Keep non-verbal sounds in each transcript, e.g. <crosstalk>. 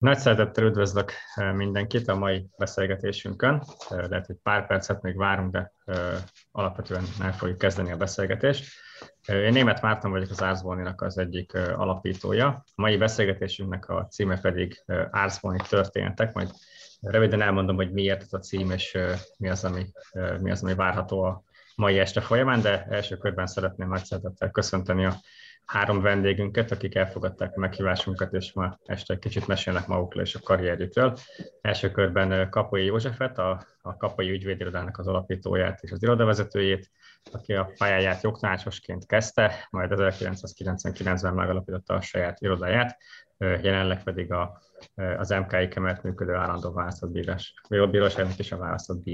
Nagy szeretettel üdvözlök mindenkit a mai beszélgetésünkön. Lehet, hogy pár percet még várunk, de alapvetően el fogjuk kezdeni a beszélgetést. Én Német Márton vagyok az Árzbóninak az egyik alapítója. A mai beszélgetésünknek a címe pedig Árzbóni történetek, majd röviden elmondom, hogy miért ez a cím, és mi az, ami, mi az, ami várható a mai este folyamán, de első körben szeretném nagy szeretettel köszönteni a három vendégünket, akik elfogadták a meghívásunkat, és ma este egy kicsit mesélnek magukról és a karrierjükről. Első körben Kapai Józsefet, a, a Kapai ügyvédirodának az alapítóját és az irodavezetőjét, aki a pályáját jogtanácsosként kezdte, majd 1999-ben megalapította a saját irodáját, jelenleg pedig a, az MKI kemert működő állandó választott bírás, bíróságnak is a választott.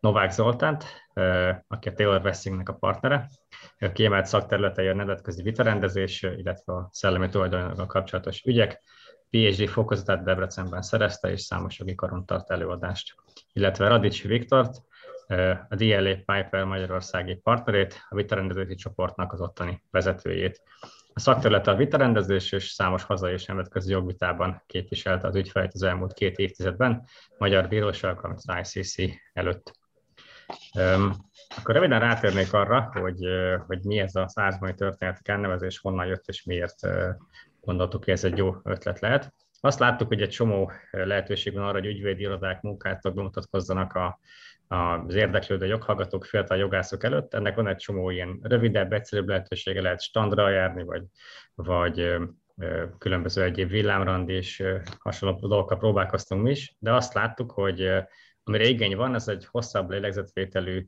Novák Zoltánt, aki a Taylor Wessingnek a partnere, kiemelt szakterületei a nemzetközi vitarendezés, illetve a szellemi tulajdonjoggal kapcsolatos ügyek, PhD fokozatát Debrecenben szerezte, és számos jogi karon tart előadást. Illetve Radics Viktort, a DLA Piper Magyarországi partnerét, a vitarendezési csoportnak az ottani vezetőjét. A szakterülete a vitarendezés és számos hazai és nemzetközi jogvitában képviselte az ügyfelet az elmúlt két évtizedben, magyar bíróságokon, az ICC előtt. Akkor röviden rátérnék arra, hogy, hogy mi ez a százmai történetek elnevezés, honnan jött és miért gondoltuk, hogy ez egy jó ötlet lehet. Azt láttuk, hogy egy csomó lehetőség van arra, hogy ügyvédi irodák munkát bemutatkozzanak a, az érdeklődő joghallgatók, fiatal jogászok előtt. Ennek van egy csomó ilyen rövidebb, egyszerűbb lehetősége, lehet standra járni, vagy, vagy különböző egyéb villámrand és hasonló dolgokkal próbálkoztunk mi is, de azt láttuk, hogy amire igény van, ez egy hosszabb lélegzetvételű,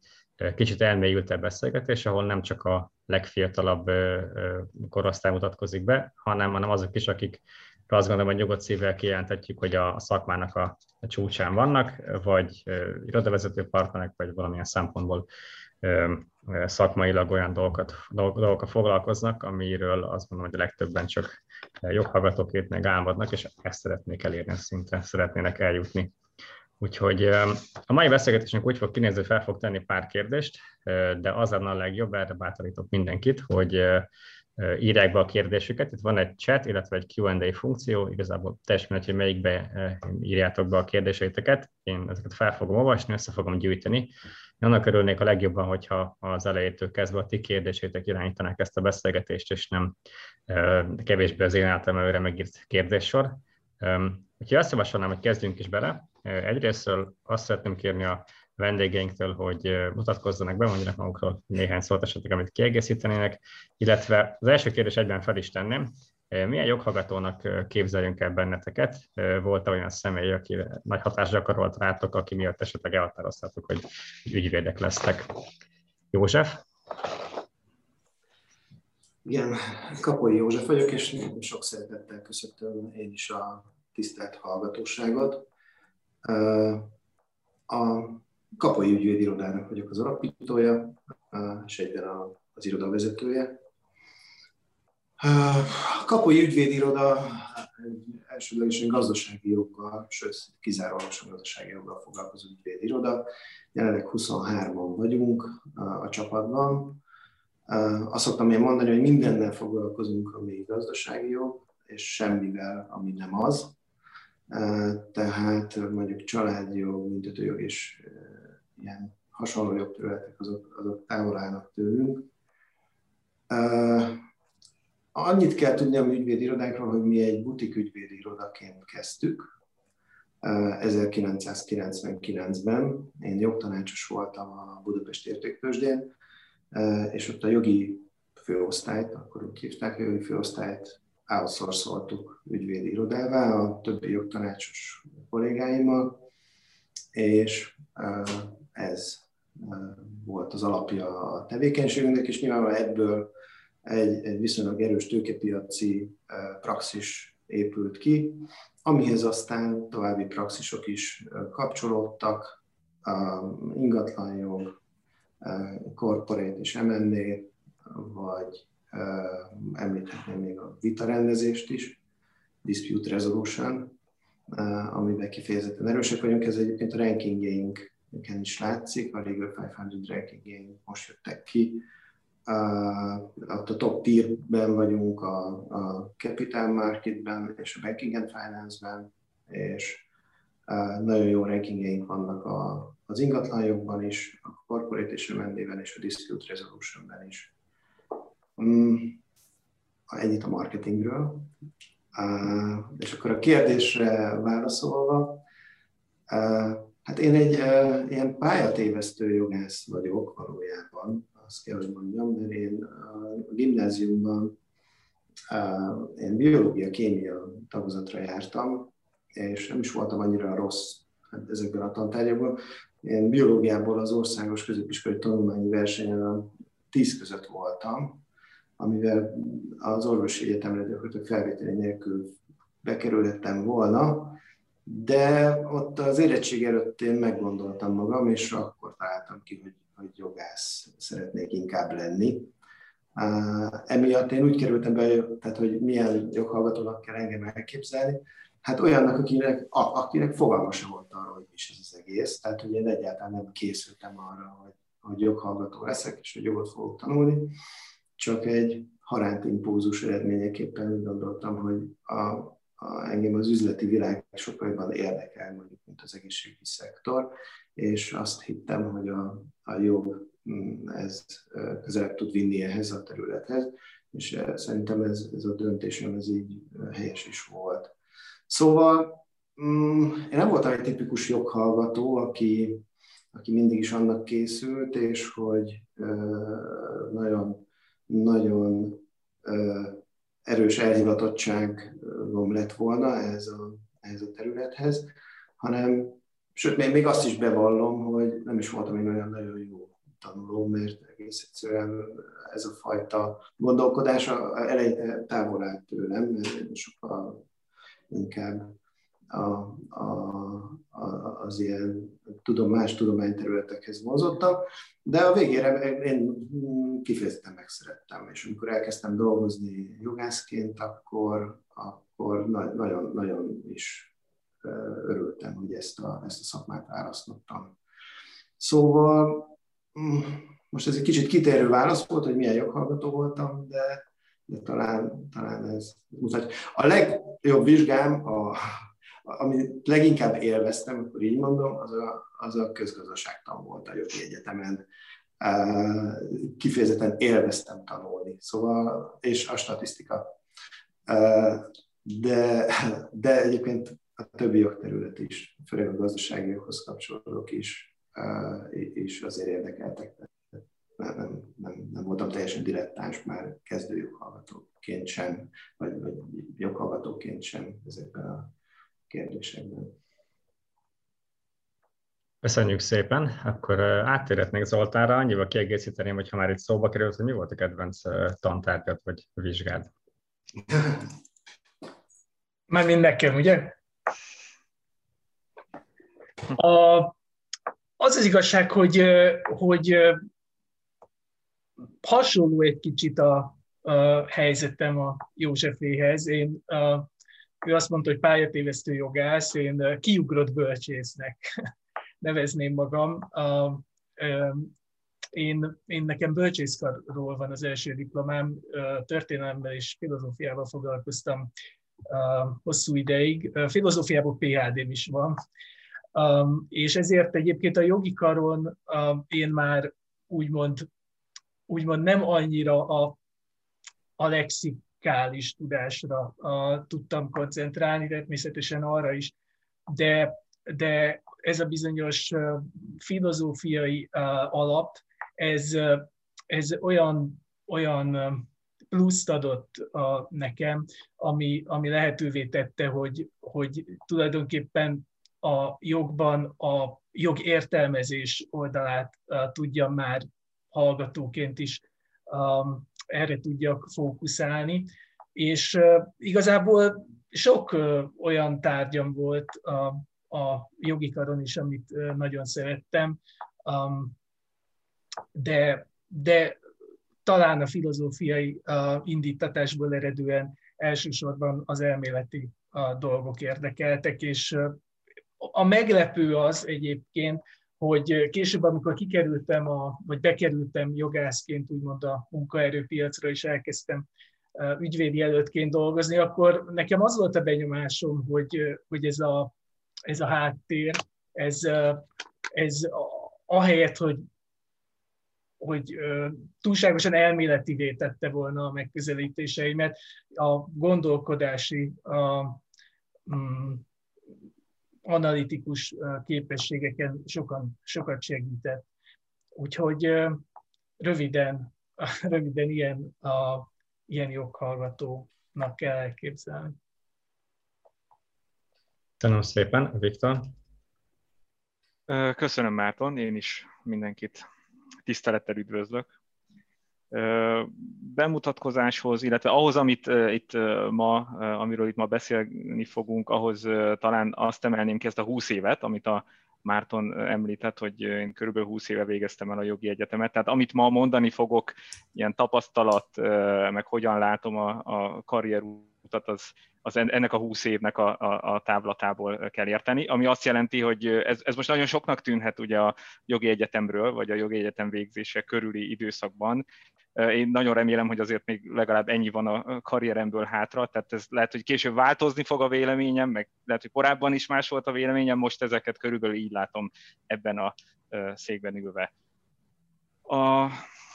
kicsit elmélyültebb beszélgetés, ahol nem csak a legfiatalabb korosztály mutatkozik be, hanem, hanem azok is, akik azt gondolom, hogy nyugodt szívvel kijelenthetjük, hogy a szakmának a, a csúcsán vannak, vagy irodavezető partnerek, vagy valamilyen szempontból szakmailag olyan dolgokat, dolgokat foglalkoznak, amiről azt mondom, hogy a legtöbben csak joghallgatóként meg álmodnak, és ezt szeretnék elérni, szintre szeretnének eljutni. Úgyhogy a mai beszélgetésünk úgy fog kinézni, hogy fel fog tenni pár kérdést, de az lenne a legjobb, erre bátorítok mindenkit, hogy írják be a kérdésüket. Itt van egy chat, illetve egy Q&A funkció, igazából teljesen mindegy, hogy melyikbe írjátok be a kérdéseiteket. Én ezeket fel fogom olvasni, össze fogom gyűjteni. Annak örülnék a legjobban, hogyha az elejétől kezdve a ti kérdéseitek irányítanák ezt a beszélgetést, és nem kevésbé az én általam előre megírt kérdéssor. Úgyhogy azt javasolnám, hogy kezdjünk is bele. Egyrésztről azt szeretném kérni a vendégeinktől, hogy mutatkozzanak be, mondjanak magukról néhány szót esetleg, amit kiegészítenének, illetve az első kérdés egyben fel is tenném, milyen joghallgatónak képzeljünk el benneteket? Volt olyan személy, aki nagy hatást gyakorolt rátok, aki miatt esetleg elhatároztatok, hogy ügyvédek lesztek? József? Igen, Kapoly József vagyok, és sok szeretettel köszöntöm én is a tisztelt hallgatóságot. A Kapai ügyvédirodának vagyok az alapítója, és egyben az iroda vezetője. A Kapai ügyvédiroda elsődlegesen gazdasági joggal, sőt kizárólagosan gazdasági joggal foglalkozó ügyvédiroda. Jelenleg 23-an vagyunk a csapatban. Azt szoktam én mondani, hogy mindennel foglalkozunk, ami gazdasági jog, és semmivel, ami nem az. Tehát mondjuk családjog, büntetőjog és ilyen hasonló jogterületek azok, azok távol állnak tőlünk. Annyit kell tudni a mi ügyvédirodánkról, hogy mi egy butik ügyvédirodaként kezdtük. 1999-ben én jogtanácsos voltam a Budapest Értéktősdén, és ott a jogi főosztályt, akkor úgy hívták, a jogi főosztályt outsourcoltuk ügyvédi irodává a többi jogtanácsos kollégáimmal, és ez volt az alapja a tevékenységünknek, és nyilvánvalóan ebből egy, egy viszonylag erős tőkepiaci praxis épült ki, amihez aztán további praxisok is kapcsolódtak, ingatlanjog, corporate és M&A, vagy említhetném még a vitarendezést is, dispute resolution, amiben kifejezetten erősek vagyunk. Ez egyébként a rankingjeink is látszik, a Legal 500 rankingjeink most jöttek ki, a top tier-ben vagyunk a, a capital marketben és a banking and finance-ben, és nagyon jó rankingjeink vannak a, az ingatlanjogban is, a corporate és M&A-ben és a dispute resolutionben is. Mm, ennyit a marketingről. És akkor a kérdésre válaszolva, hát én egy ilyen pályatévesztő jogász vagyok valójában, azt kell, hogy mondjam, mert én a gimnáziumban én biológia, kémia tagozatra jártam, és nem is voltam annyira rossz hát ezekben a tantárgyakban. Én biológiából az országos középiskolai tanulmányi versenyen a tíz között voltam, amivel az orvosi egyetemre gyakorlatilag felvételi nélkül bekerülhettem volna, de ott az érettség előtt én meggondoltam magam, és akkor találtam ki, hogy, hogy jogász szeretnék inkább lenni. Emiatt én úgy kerültem be, tehát hogy milyen joghallgatónak kell engem elképzelni, hát olyannak, akinek, akinek fogalma sem volt arról, hogy is ez az egész. Tehát, hogy én egyáltalán nem készültem arra, hogy, hogy joghallgató leszek, és hogy jogot fogok tanulni. Csak egy haránt impulzus eredményeképpen úgy gondoltam, hogy a, a, engem az üzleti világ sokkal jobban érdekel, mondjuk, mint az egészségügyi szektor, és azt hittem, hogy a, a jog mm, ez közelebb tud vinni ehhez a területhez, és szerintem ez, ez a döntésem ez így helyes is volt. Szóval mm, én nem voltam egy tipikus joghallgató, aki, aki mindig is annak készült, és hogy nagyon, nagyon erős elhivatottságom lett volna ehhez a, ehhez a területhez, hanem, sőt, még, még azt is bevallom, hogy nem is voltam én olyan nagyon jó tanuló, mert egész egyszerűen ez a fajta gondolkodás eleinte távol állt tőlem, sokkal inkább a, a, a, az ilyen tudom, más tudományterületekhez mozottam, de a végére én kifejezetten megszerettem, és amikor elkezdtem dolgozni jogászként, akkor, akkor nagyon, nagyon is örültem, hogy ezt a, ezt a szakmát választottam. Szóval mm, most ez egy kicsit kitérő válasz volt, hogy milyen joghallgató voltam, de de talán, talán ez mutatja. A legjobb vizsgám, a, amit leginkább élveztem, akkor így mondom, az a, az a közgazdaságtan volt a jogi egyetemen. Kifejezetten élveztem tanulni, szóval, és a statisztika. De, de egyébként a többi jogterület is, főleg a gazdasági joghoz kapcsolódók is, és azért érdekeltek nem, nem, nem voltam teljesen dilettáns már kezdő joghallgatóként sem, vagy, vagy joghallgatóként sem ezekben a kérdésekben. Köszönjük szépen. Akkor áttérhetnék Zoltánra, annyival kiegészíteném, hogy ha már itt szóba került, hogy mi volt a kedvenc tantárgyat vagy vizsgád? Már nekem, ugye? A, az az igazság, hogy, hogy hasonló egy kicsit a, a helyzetem a Józseféhez. Én, a, ő azt mondta, hogy pályatévesztő jogász, én kiugrott bölcsésznek <laughs> nevezném magam. A, én, én nekem bölcsészkarról van az első diplomám, történelemmel és filozófiával foglalkoztam hosszú ideig. Filozófiából PhD-m is van, és ezért egyébként a jogi karon én már úgymond úgymond nem annyira a, a lexikális tudásra a, tudtam koncentrálni, természetesen arra is, de, de ez a bizonyos filozófiai alap, ez, ez olyan, olyan pluszt adott a, nekem, ami, ami lehetővé tette, hogy, hogy tulajdonképpen a jogban a jogértelmezés oldalát tudjam már hallgatóként is um, erre tudjak fókuszálni. És igazából sok olyan tárgyam volt a, a jogi karon is, amit nagyon szerettem, de, de talán a filozófiai indítatásból eredően elsősorban az elméleti dolgok érdekeltek, és a meglepő az egyébként, hogy később, amikor kikerültem, a, vagy bekerültem jogászként úgymond a munkaerőpiacra, és elkezdtem ügyvédi előttként dolgozni, akkor nekem az volt a benyomásom, hogy, hogy ez, a, ez a háttér, ez, ez ahelyett, hogy, hogy túlságosan elméletivé tette volna a megközelítéseimet, a gondolkodási, a, mm, analitikus képességeken sokan, sokat segített. Úgyhogy röviden, <laughs> röviden ilyen, a, ilyen joghallgatónak kell elképzelni. Köszönöm szépen, Viktor. Köszönöm, Márton, én is mindenkit tisztelettel üdvözlök. Bemutatkozáshoz, illetve ahhoz, amit itt ma, amiről itt ma beszélni fogunk, ahhoz talán azt emelném ki ezt a 20 évet, amit a Márton említett, hogy én körülbelül 20 éve végeztem el a jogi egyetemet, tehát amit ma mondani fogok, ilyen tapasztalat, meg hogyan látom a, a karrierutat, az, az ennek a 20 évnek a, a, a távlatából kell érteni, ami azt jelenti, hogy ez, ez most nagyon soknak tűnhet ugye a jogi egyetemről, vagy a jogi egyetem végzése körüli időszakban. Én nagyon remélem, hogy azért még legalább ennyi van a karrieremből hátra, tehát ez lehet, hogy később változni fog a véleményem, meg lehet, hogy korábban is más volt a véleményem, most ezeket körülbelül így látom ebben a székben ülve. A,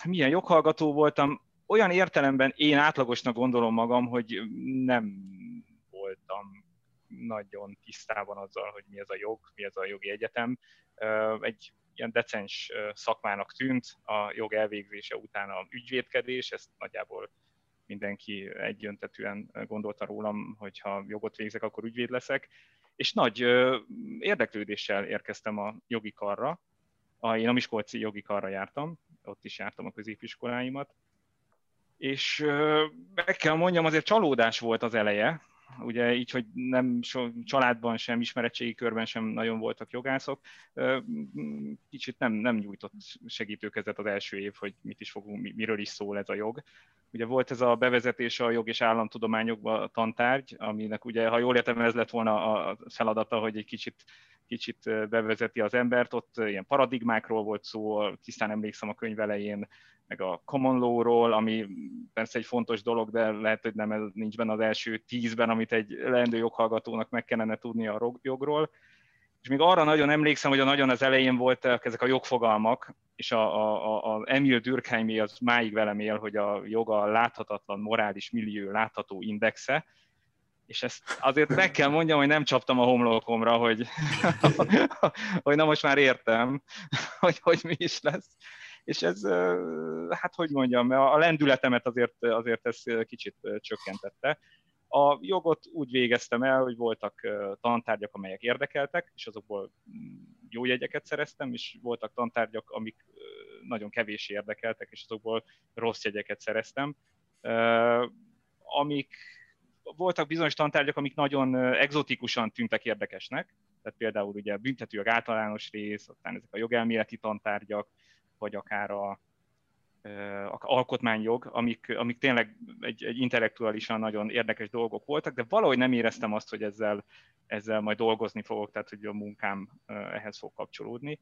milyen joghallgató voltam, olyan értelemben én átlagosnak gondolom magam, hogy nem voltam nagyon tisztában azzal, hogy mi ez a jog, mi ez a jogi egyetem. Egy ilyen decens szakmának tűnt a jog elvégzése után a ügyvédkedés, ezt nagyjából mindenki egyöntetűen gondolta rólam, hogy ha jogot végzek, akkor ügyvéd leszek. És nagy érdeklődéssel érkeztem a jogi karra. Én a Miskolci jogi karra jártam, ott is jártam a középiskoláimat. És meg kell mondjam, azért csalódás volt az eleje, ugye így, hogy nem so, családban sem, ismeretségi körben sem nagyon voltak jogászok, kicsit nem, nem nyújtott segítőkezet az első év, hogy mit is fogunk, miről is szól ez a jog. Ugye volt ez a bevezetés a jog és államtudományokba tantárgy, aminek ugye, ha jól értem, ez lett volna a feladata, hogy egy kicsit kicsit bevezeti az embert, ott ilyen paradigmákról volt szó, tisztán emlékszem a könyv elején, meg a common law-ról, ami persze egy fontos dolog, de lehet, hogy nem ez nincs benne az első tízben, amit egy leendő joghallgatónak meg kellene tudni a jogról. És még arra nagyon emlékszem, hogy a nagyon az elején voltak ezek a jogfogalmak, és a, a, a Emil Durkheimé az máig velem él, hogy a joga láthatatlan morális millió látható indexe, és ezt azért meg kell mondjam, hogy nem csaptam a homlokomra, hogy, <laughs> hogy na most már értem, <laughs> hogy, hogy mi is lesz és ez, hát hogy mondjam, a lendületemet azért, azért ez kicsit csökkentette. A jogot úgy végeztem el, hogy voltak tantárgyak, amelyek érdekeltek, és azokból mm, jó jegyeket szereztem, és voltak tantárgyak, amik nagyon kevés érdekeltek, és azokból rossz jegyeket szereztem. Amik voltak bizonyos tantárgyak, amik nagyon exotikusan tűntek érdekesnek, tehát például ugye büntetőjog általános rész, aztán ezek a jogelméleti tantárgyak, vagy akár a, a alkotmányjog, amik, amik tényleg egy, egy intellektuálisan nagyon érdekes dolgok voltak, de valahogy nem éreztem azt, hogy ezzel, ezzel majd dolgozni fogok, tehát hogy a munkám ehhez fog kapcsolódni.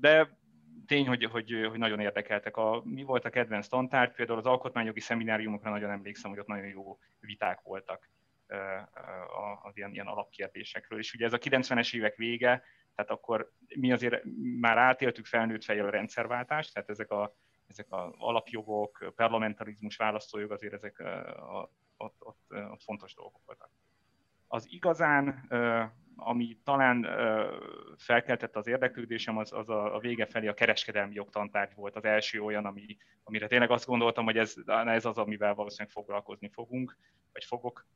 De tény, hogy, hogy, hogy nagyon érdekeltek. A, mi volt a kedvenc tantárgy? Például az alkotmányjogi szemináriumokra nagyon emlékszem, hogy ott nagyon jó viták voltak az ilyen, ilyen alapkérdésekről. És ugye ez a 90-es évek vége, tehát akkor mi azért már átéltük felnőtt fejjel a rendszerváltást, tehát ezek a, ezek a alapjogok, parlamentarizmus, választójog azért ezek a, ott, ott, ott fontos dolgok voltak. Az igazán, ami talán felkeltette az érdeklődésem, az, az a, a vége felé a kereskedelmi jogtantárgy volt az első olyan, ami, amire tényleg azt gondoltam, hogy ez, ez az, amivel valószínűleg foglalkozni fogunk, vagy fogok.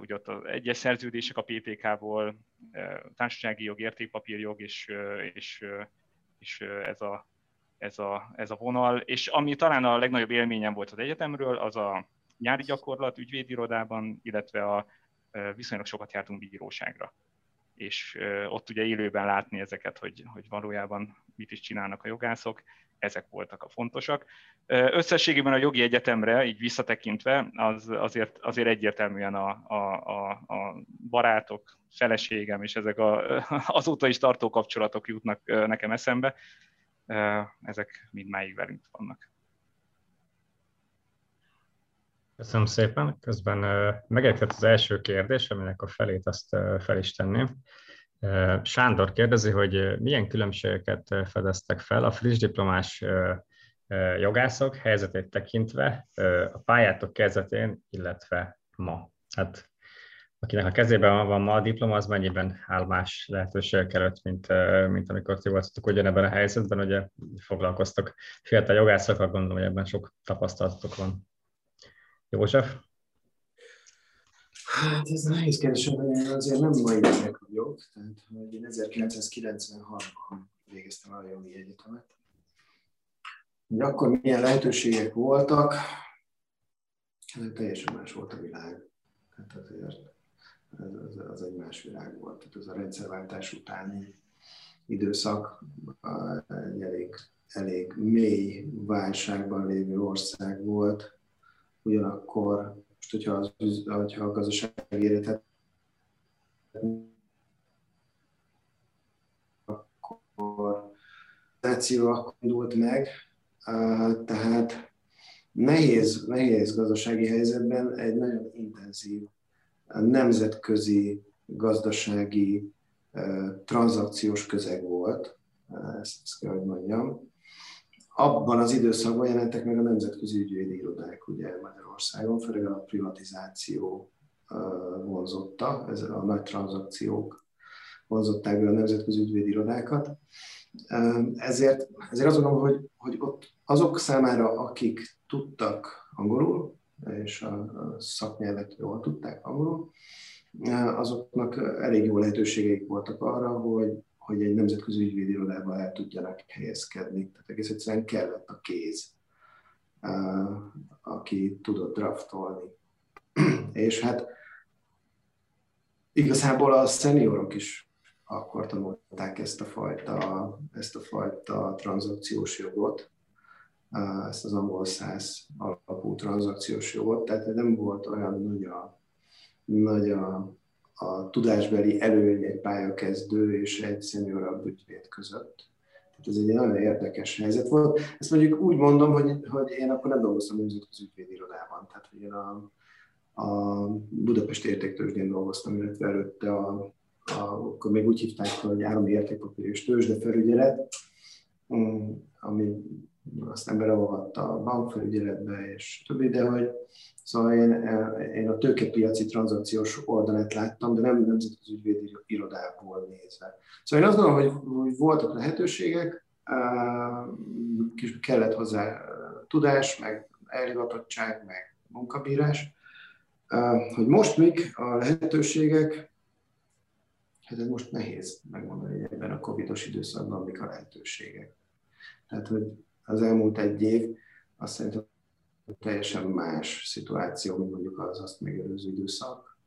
Ugye ott az egyes szerződések a PPK-ból, társasági jog, értékpapírjog, és, és, és ez, a, ez, a, ez a vonal. És ami talán a legnagyobb élményem volt az egyetemről, az a nyári gyakorlat ügyvédirodában, illetve a viszonylag sokat jártunk bíróságra. És ott ugye élőben látni ezeket, hogy, hogy valójában mit is csinálnak a jogászok, ezek voltak a fontosak. Összességében a jogi egyetemre, így visszatekintve, az azért, azért egyértelműen a, a, a, a barátok, feleségem és ezek a, <laughs> azóta is tartó kapcsolatok jutnak nekem eszembe. Ezek mindmáig velünk vannak. Köszönöm szépen. Közben megérkezett az első kérdés, aminek a felét azt fel is tenném. Sándor kérdezi, hogy milyen különbségeket fedeztek fel a friss diplomás jogászok helyzetét tekintve a pályátok kezdetén, illetve ma. Hát akinek a kezében van ma a diploma, az mennyiben áll más lehetőségek előtt, mint, mint amikor ti voltatok ugyanebben a helyzetben, ugye foglalkoztok fiatal jogászokkal, gondolom, hogy ebben sok tapasztalatok van. József? Hát ez nehéz kérdés, én azért nem mai gyerek vagyok, tehát hogy én 1996-ban végeztem el a jogi egyetemet. Hogy akkor milyen lehetőségek voltak, hát teljesen más volt a világ. Tehát azért ez, az, az egy más világ volt. Tehát ez a rendszerváltás utáni időszak egy elég, elég mély válságban lévő ország volt, ugyanakkor most, hogyha, az, hogyha a gazdasági életet akkor akkor indult meg, tehát nehéz, nehéz gazdasági helyzetben egy nagyon intenzív nemzetközi gazdasági tranzakciós közeg volt, ezt, ezt kell, hogy mondjam abban az időszakban jelentek meg a nemzetközi ügyvédi irodák ugye Magyarországon, főleg a privatizáció vonzotta, ez a nagy tranzakciók vonzották be a nemzetközi ügyvédi irodákat. Ezért, ezért azt gondolom, hogy, hogy ott azok számára, akik tudtak angolul, és a szaknyelvet jól tudták angolul, azoknak elég jó lehetőségeik voltak arra, hogy hogy egy nemzetközi ügyvédirodában el tudjanak helyezkedni. Tehát egész egyszerűen kellett a kéz, aki tudott draftolni. <clears throat> És hát igazából a szeniorok is akkor tanulták ezt a fajta, ezt a fajta tranzakciós jogot, ezt az angol száz alapú tranzakciós jogot, tehát nem volt olyan nagy a, nagy a a tudásbeli előny egy pályakezdő és egy szeniorabb ügyvéd között. Tehát ez egy nagyon érdekes helyzet volt. Ezt mondjuk úgy mondom, hogy, hogy én akkor nem dolgoztam nemzetközi ügyvédirodában, tehát hogy én a, a Budapest értéktőzsdén dolgoztam, illetve előtte a, a, akkor még úgy hívták, hogy állami értékpapír és tőzsdefelügyelet, mm, ami aztán beleolvatta a bankfelügyeletbe és többi, de hogy Szóval én, én a tőkepiaci tranzakciós oldalát láttam, de nem nemzetközi ügyvédi irodából nézve. Szóval én azt gondolom, hogy, hogy voltak lehetőségek, kis kellett hozzá tudás, meg elhivatottság, meg munkabírás, hogy most mik a lehetőségek, hát ez most nehéz megmondani, ebben a covidos időszakban mik a lehetőségek. Tehát, hogy az elmúlt egy év, azt szerintem teljesen más szituáció, mint mondjuk az azt megelőző időszak.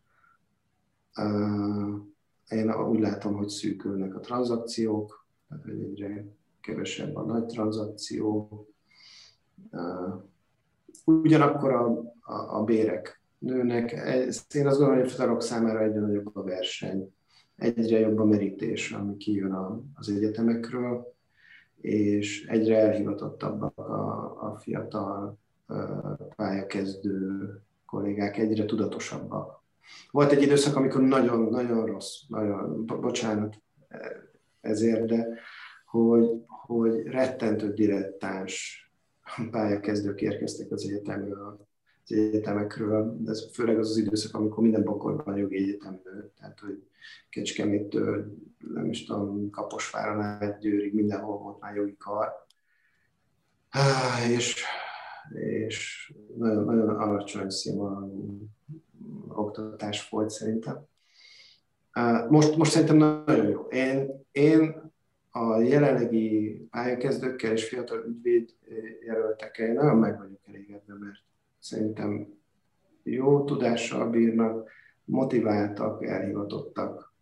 Én úgy látom, hogy szűkülnek a tranzakciók, tehát egyre kevesebb a nagy tranzakció. Ugyanakkor a, a, a bérek nőnek. Én azt gondolom, hogy a fiatalok számára egyre nagyobb a verseny, egyre jobb a merítés, ami kijön az egyetemekről, és egyre elhivatottabbak a, a fiatal pályakezdő kollégák egyre tudatosabbak. Volt egy időszak, amikor nagyon-nagyon rossz, nagyon, bocsánat ezért, de hogy, hogy rettentő dilettáns pályakezdők érkeztek az egyetemről, egyetemekről, de ez főleg az az időszak, amikor minden bokorban jogi egyetem tehát hogy Kecskeméttől, nem is tudom, Kaposváron át Győrig, mindenhol volt már jogi kar. És és nagyon, nagyon alacsony színvonalú oktatás volt szerintem. Most, most szerintem nagyon jó. Én, én a jelenlegi pályakezdőkkel és fiatal ügyvéd jelöltekkel én nagyon meg vagyok elégedve, mert szerintem jó tudással bírnak, motiváltak, elhivatottak,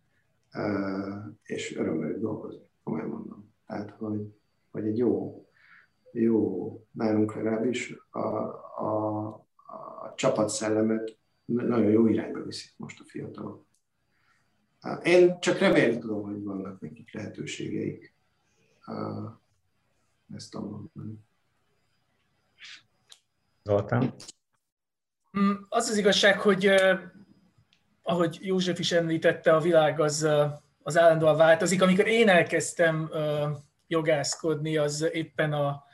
és örömmel dolgozni, komolyan mondom. Tehát, hogy, hogy egy jó, jó, nálunk legalábbis a, a, a csapatszellemet nagyon jó irányba viszik most a fiatalok. Én csak remélni tudom, hogy vannak nekik lehetőségeik. Ezt tudom mondani. Zoltán? Mm, az az igazság, hogy ahogy József is említette, a világ az, az állandóan változik. Amikor én elkezdtem jogászkodni, az éppen a,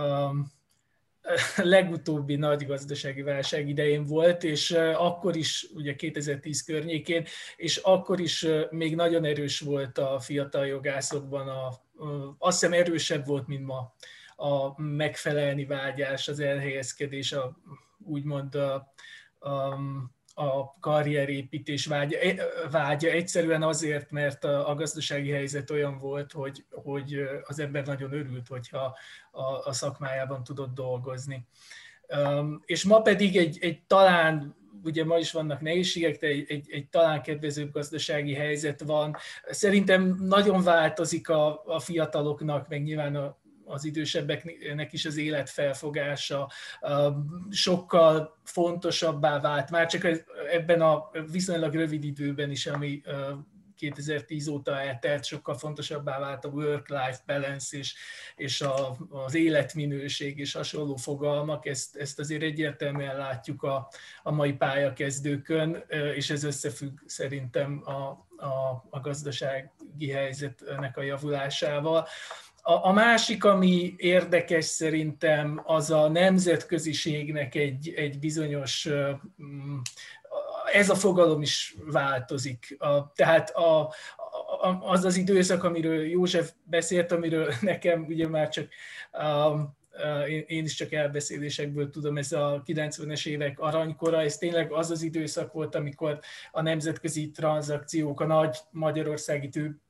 a legutóbbi nagy gazdasági válság idején volt, és akkor is, ugye 2010 környékén, és akkor is még nagyon erős volt a fiatal jogászokban, a, azt hiszem erősebb volt, mint ma a megfelelni vágyás, az elhelyezkedés, a, úgymond a, a, a karrierépítés vágya, vágya. Egyszerűen azért, mert a, a gazdasági helyzet olyan volt, hogy, hogy az ember nagyon örült, hogyha a, a szakmájában tudott dolgozni. És ma pedig egy, egy talán ugye ma is vannak nehézségek, de egy, egy, egy talán kedvezőbb gazdasági helyzet van. Szerintem nagyon változik a, a fiataloknak, meg nyilván a az idősebbeknek is az életfelfogása sokkal fontosabbá vált, már csak ebben a viszonylag rövid időben is, ami 2010 óta eltelt, sokkal fontosabbá vált a work-life balance és, és a, az életminőség és hasonló fogalmak, ezt, ezt azért egyértelműen látjuk a, a mai pályakezdőkön, és ez összefügg szerintem a, a, a gazdasági helyzetnek a javulásával. A, a másik, ami érdekes szerintem, az a nemzetköziségnek egy, egy bizonyos, ez a fogalom is változik. A, tehát a, az az időszak, amiről József beszélt, amiről <laughs> nekem ugye már csak én is csak elbeszélésekből tudom, ez a 90-es évek aranykora, ez tényleg az az időszak volt, amikor a nemzetközi tranzakciók, a nagy magyarországi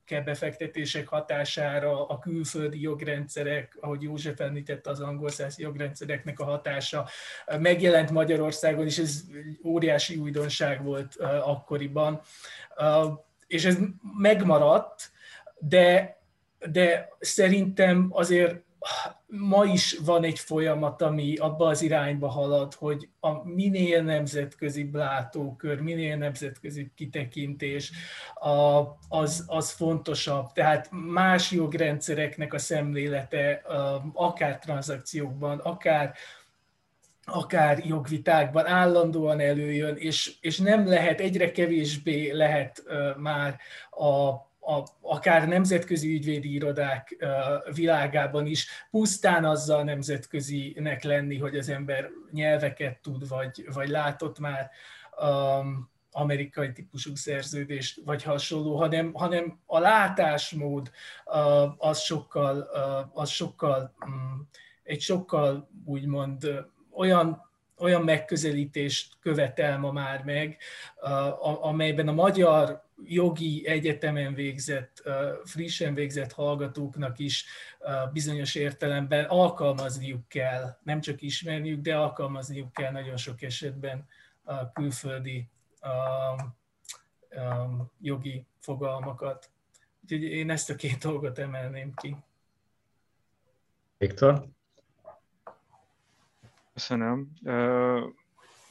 tőkebefektetések hatására, a külföldi jogrendszerek, ahogy József említette, az angol jogrendszereknek a hatása megjelent Magyarországon, és ez óriási újdonság volt akkoriban. És ez megmaradt, de, de szerintem azért ma is van egy folyamat, ami abba az irányba halad, hogy a minél nemzetközi látókör, minél nemzetközi kitekintés, a, az, az fontosabb. Tehát más jogrendszereknek a szemlélete, akár tranzakciókban, akár akár jogvitákban állandóan előjön, és, és nem lehet, egyre kevésbé lehet uh, már a a, akár nemzetközi ügyvédi irodák világában is pusztán azzal nemzetközinek lenni, hogy az ember nyelveket tud, vagy, vagy látott már um, amerikai típusú szerződést, vagy hasonló, hanem, hanem a látásmód uh, az sokkal, uh, az sokkal um, egy sokkal úgymond uh, olyan olyan megközelítést követel ma már meg, amelyben a magyar jogi egyetemen végzett, frissen végzett hallgatóknak is bizonyos értelemben alkalmazniuk kell, nem csak ismerniük, de alkalmazniuk kell nagyon sok esetben a külföldi jogi fogalmakat. Úgyhogy én ezt a két dolgot emelném ki. Viktor? Köszönöm.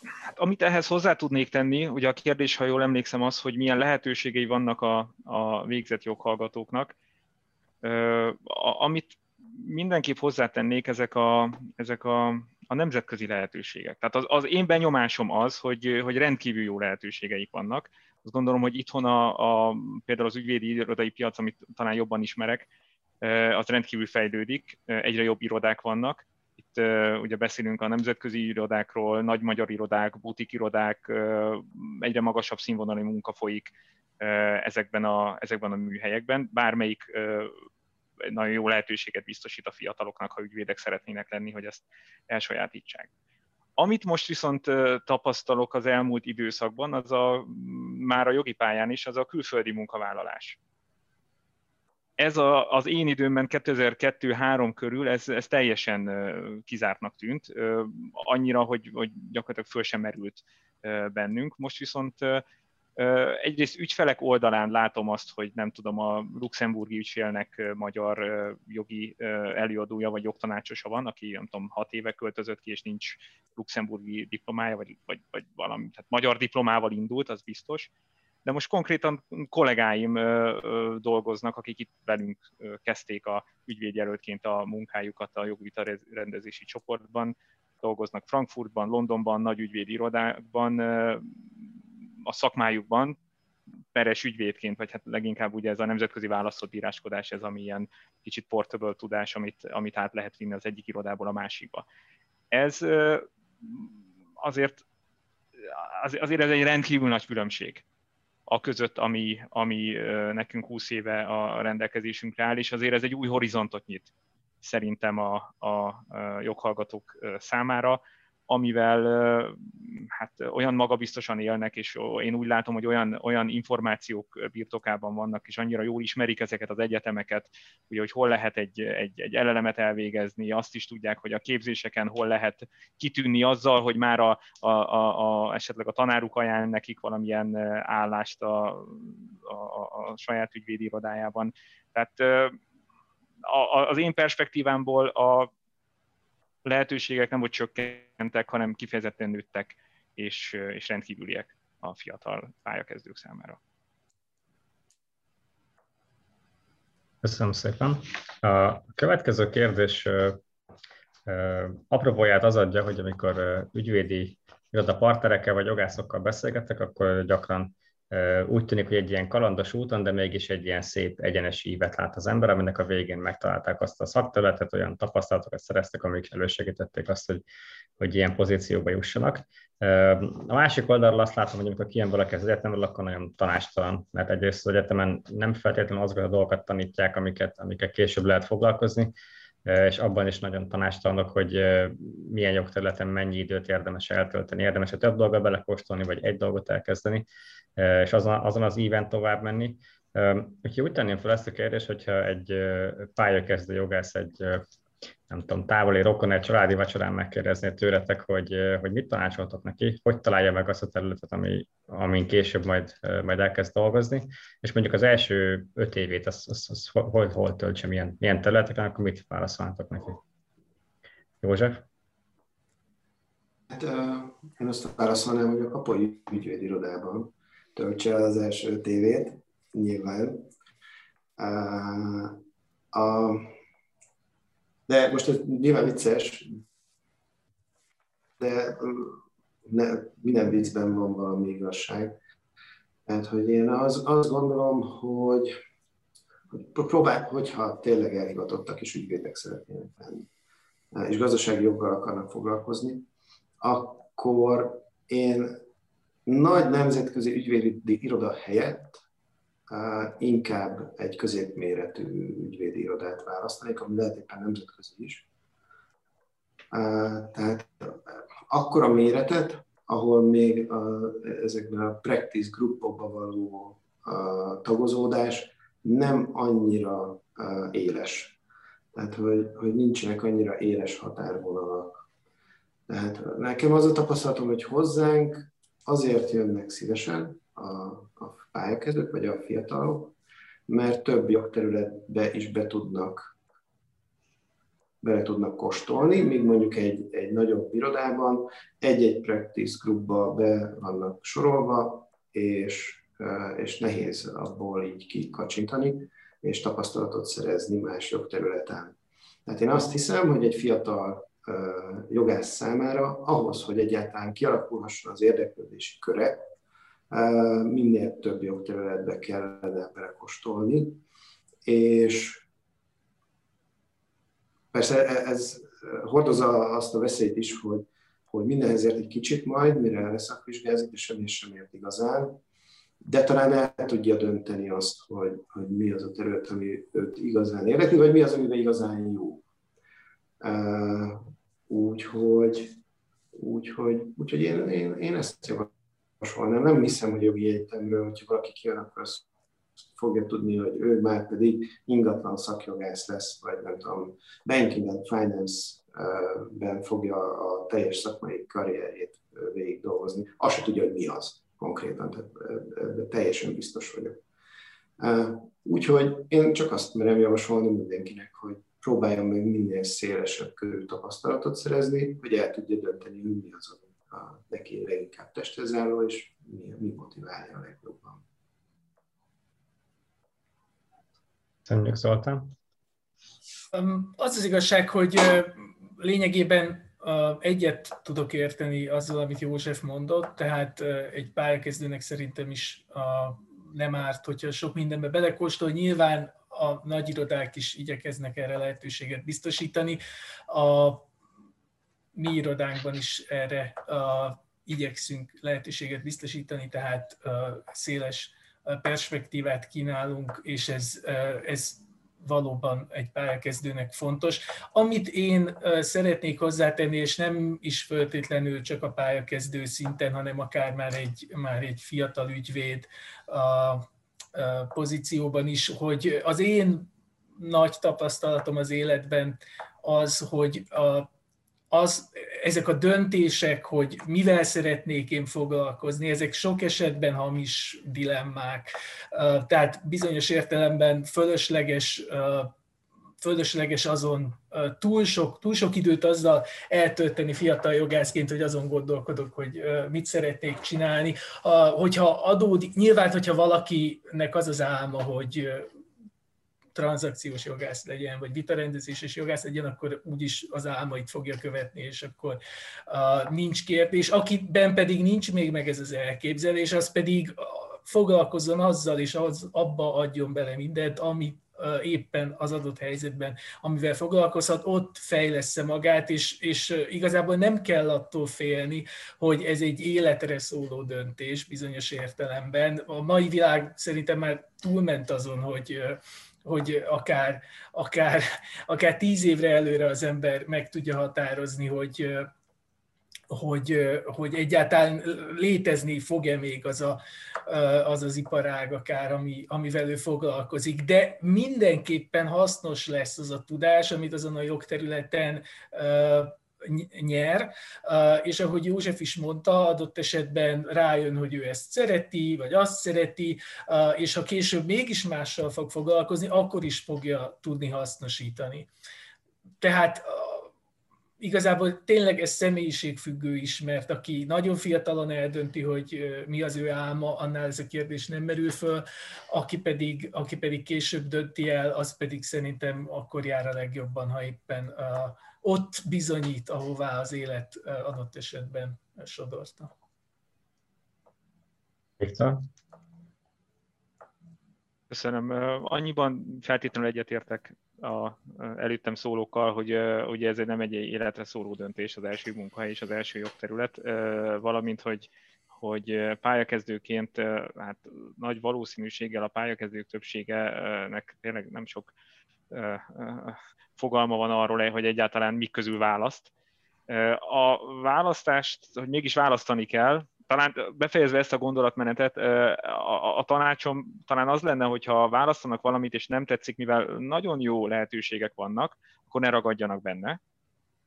Hát, amit ehhez hozzá tudnék tenni, ugye a kérdés, ha jól emlékszem, az, hogy milyen lehetőségei vannak a, a végzett joghallgatóknak. Amit mindenképp hozzátennék, ezek a, ezek a, a nemzetközi lehetőségek. Tehát az, az én benyomásom az, hogy, hogy rendkívül jó lehetőségeik vannak. Azt gondolom, hogy itthon a, a, például az ügyvédi irodai piac, amit talán jobban ismerek, az rendkívül fejlődik, egyre jobb irodák vannak, ugye beszélünk a nemzetközi irodákról, nagy magyar irodák, butik irodák, egyre magasabb színvonalú munka folyik ezekben a, ezekben a műhelyekben. Bármelyik nagyon jó lehetőséget biztosít a fiataloknak, ha ügyvédek szeretnének lenni, hogy ezt elsajátítsák. Amit most viszont tapasztalok az elmúlt időszakban, az a, már a jogi pályán is, az a külföldi munkavállalás ez a, az én időmben 2002-3 körül ez, ez teljesen kizártnak tűnt, annyira, hogy, hogy gyakorlatilag föl sem merült bennünk. Most viszont Egyrészt ügyfelek oldalán látom azt, hogy nem tudom, a luxemburgi ügyfélnek magyar jogi előadója vagy jogtanácsosa van, aki nem tudom, hat éve költözött ki, és nincs luxemburgi diplomája, vagy, vagy, vagy valami, tehát magyar diplomával indult, az biztos. De most konkrétan kollégáim dolgoznak, akik itt velünk kezdték a ügyvédjelöltként a munkájukat a jogvita rendezési csoportban, dolgoznak Frankfurtban, Londonban, nagy ügyvédi irodákban, a szakmájukban, peres ügyvédként, vagy hát leginkább ugye ez a nemzetközi választott íráskodás, ez ami ilyen kicsit portable tudás, amit, amit át lehet vinni az egyik irodából a másikba. Ez azért, azért ez egy rendkívül nagy különbség a között, ami, ami nekünk 20 éve a rendelkezésünkre áll, és azért ez egy új horizontot nyit szerintem a, a joghallgatók számára, amivel hát olyan magabiztosan élnek, és én úgy látom, hogy olyan, olyan információk birtokában vannak, és annyira jól ismerik ezeket az egyetemeket, ugye, hogy hol lehet egy, egy, egy elelemet elvégezni, azt is tudják, hogy a képzéseken hol lehet kitűnni azzal, hogy már a, a, a, a esetleg a tanáruk ajánl nekik valamilyen állást a, a, a saját ügyvédi irodájában. Tehát a, az én perspektívámból a lehetőségek nem hogy csökkentek, hanem kifejezetten nőttek, és, és rendkívüliek a fiatal pályakezdők számára. Köszönöm szépen. A következő kérdés apropóját az adja, hogy amikor ügyvédi iroda partnerekkel vagy jogászokkal beszélgetek, akkor gyakran úgy tűnik, hogy egy ilyen kalandos úton, de mégis egy ilyen szép egyenes ívet lát az ember, aminek a végén megtalálták azt a szakterületet, olyan tapasztalatokat szereztek, amik elősegítették azt, hogy, hogy ilyen pozícióba jussanak. A másik oldalról azt látom, hogy amikor kijön valaki az egyetemről, akkor nagyon tanástalan, mert egyrészt az egyetemen nem feltétlenül azokat a dolgokat tanítják, amiket, amiket később lehet foglalkozni, és abban is nagyon tanástalanok, hogy milyen jogterületen mennyi időt érdemes eltölteni, érdemes a több dolga belekóstolni, vagy egy dolgot elkezdeni, és azon, azon az íven tovább menni. Úgyhogy úgy tenném fel ezt a kérdést, hogyha egy pályakezdő jogász egy nem tudom, távoli rokon egy családi vacsorán megkérdezni tőletek, hogy, hogy mit tanácsoltok neki, hogy találja meg azt a területet, ami, amin később majd, majd elkezd dolgozni, és mondjuk az első öt évét az, az, az hol, hol töltse, milyen, milyen területeken, akkor mit válaszolnátok neki? József? Hát, én azt válaszolnám, hogy a kapai ügyvédirodában töltse el az első öt évét, nyilván. A, de most ez nyilván vicces, de ne, minden viccben van valami igazság. Tehát, hogy én az, azt gondolom, hogy, hogy próbál, hogyha tényleg elhivatottak és ügyvédek szeretnének lenni, és gazdasági joggal akarnak foglalkozni, akkor én nagy nemzetközi ügyvédi iroda helyett inkább egy középméretű ügyvédi irodát választanék, ami lehet éppen nemzetközi is. Tehát akkor a méretet, ahol még a, ezekben a practice groupokban való a tagozódás nem annyira éles. Tehát, hogy, hogy nincsenek annyira éles határvonalak. Tehát nekem az a tapasztalatom, hogy hozzánk azért jönnek szívesen a, a pályakezdők vagy a fiatalok, mert több jogterületbe is be tudnak bele tudnak kóstolni, míg mondjuk egy, egy nagyobb irodában egy-egy practice groupba be vannak sorolva, és, és nehéz abból így kikacsintani, és tapasztalatot szerezni más jogterületen. Tehát én azt hiszem, hogy egy fiatal jogász számára ahhoz, hogy egyáltalán kialakulhasson az érdeklődési köre, minél több jogterületbe kellene belekostolni, és persze e, ez hordozza azt a veszélyt is, hogy, hogy mindenhez ért egy kicsit majd, mire leszakvizsgázik, és semmi sem ért igazán, de talán el tudja dönteni azt, hogy, hogy mi az a terület, ami őt igazán érdekli, vagy mi az, amiben igazán jó. Úgyhogy, úgyhogy, úgyhogy én, én, én ezt javasolnám. Nem hiszem, hogy jogi egyetemről, hogyha valaki kijön, akkor azt fogja tudni, hogy ő már pedig ingatlan szakjogász lesz, vagy nem tudom, banking and finance-ben fogja a teljes szakmai karrierjét végig dolgozni. Azt se tudja, hogy mi az. konkrétan, tehát ebben teljesen biztos vagyok. Úgyhogy én csak azt merem javasolni mindenkinek, hogy próbáljon meg minél szélesebb körű tapasztalatot szerezni, hogy el tudja dönteni, hogy mi az, ami neki leginkább testhez álló, és mi, mi motiválja a legjobban. Köszönjük, Zoltán. Az az igazság, hogy lényegében egyet tudok érteni azzal, amit József mondott, tehát egy pályakezdőnek szerintem is nem árt, hogyha sok mindenbe belekóstol. Nyilván a nagy irodák is igyekeznek erre lehetőséget biztosítani. A mi irodánkban is erre a, igyekszünk lehetőséget biztosítani, tehát a széles perspektívát kínálunk, és ez, ez valóban egy pályakezdőnek fontos. Amit én szeretnék hozzátenni, és nem is feltétlenül csak a pályakezdő szinten, hanem akár már egy, már egy fiatal ügyvéd a pozícióban is, hogy az én nagy tapasztalatom az életben az, hogy a az, ezek a döntések, hogy mivel szeretnék én foglalkozni, ezek sok esetben hamis dilemmák. Tehát bizonyos értelemben fölösleges fölösleges azon túl sok, túl sok időt azzal eltölteni fiatal jogászként, hogy azon gondolkodok, hogy mit szeretnék csinálni. Hogyha adódik, nyilván, hogyha valakinek az az álma, hogy tranzakciós jogász legyen, vagy vitarendezéses jogász legyen, akkor úgyis az álmait fogja követni, és akkor uh, nincs kérdés. Akiben pedig nincs még meg ez az elképzelés, az pedig foglalkozzon azzal, és az, abba adjon bele mindent, ami éppen az adott helyzetben, amivel foglalkozhat, ott fejlesz magát, és, és igazából nem kell attól félni, hogy ez egy életre szóló döntés bizonyos értelemben. A mai világ szerintem már túlment azon, hogy hogy akár, akár, akár tíz évre előre az ember meg tudja határozni, hogy, hogy, hogy egyáltalán létezni fog-e még az, a, az az iparág akár, ami, amivel ő foglalkozik. De mindenképpen hasznos lesz az a tudás, amit azon a jogterületen nyer, és ahogy József is mondta, adott esetben rájön, hogy ő ezt szereti, vagy azt szereti, és ha később mégis mással fog foglalkozni, akkor is fogja tudni hasznosítani. Tehát igazából tényleg ez személyiségfüggő is, mert aki nagyon fiatalon eldönti, hogy mi az ő álma, annál ez a kérdés nem merül föl, aki pedig, aki pedig később dönti el, az pedig szerintem akkor jár a legjobban, ha éppen ott bizonyít, ahová az élet adott esetben sodorta. Viktor? Köszönöm. Annyiban feltétlenül egyetértek a előttem szólókkal, hogy ugye ez nem egy életre szóló döntés az első munkahely és az első jogterület, valamint, hogy, hogy pályakezdőként hát nagy valószínűséggel a pályakezdők többségenek tényleg nem sok fogalma van arról, hogy egyáltalán mik közül választ. A választást, hogy mégis választani kell, talán befejezve ezt a gondolatmenetet, a, tanácsom talán az lenne, hogyha választanak valamit, és nem tetszik, mivel nagyon jó lehetőségek vannak, akkor ne ragadjanak benne.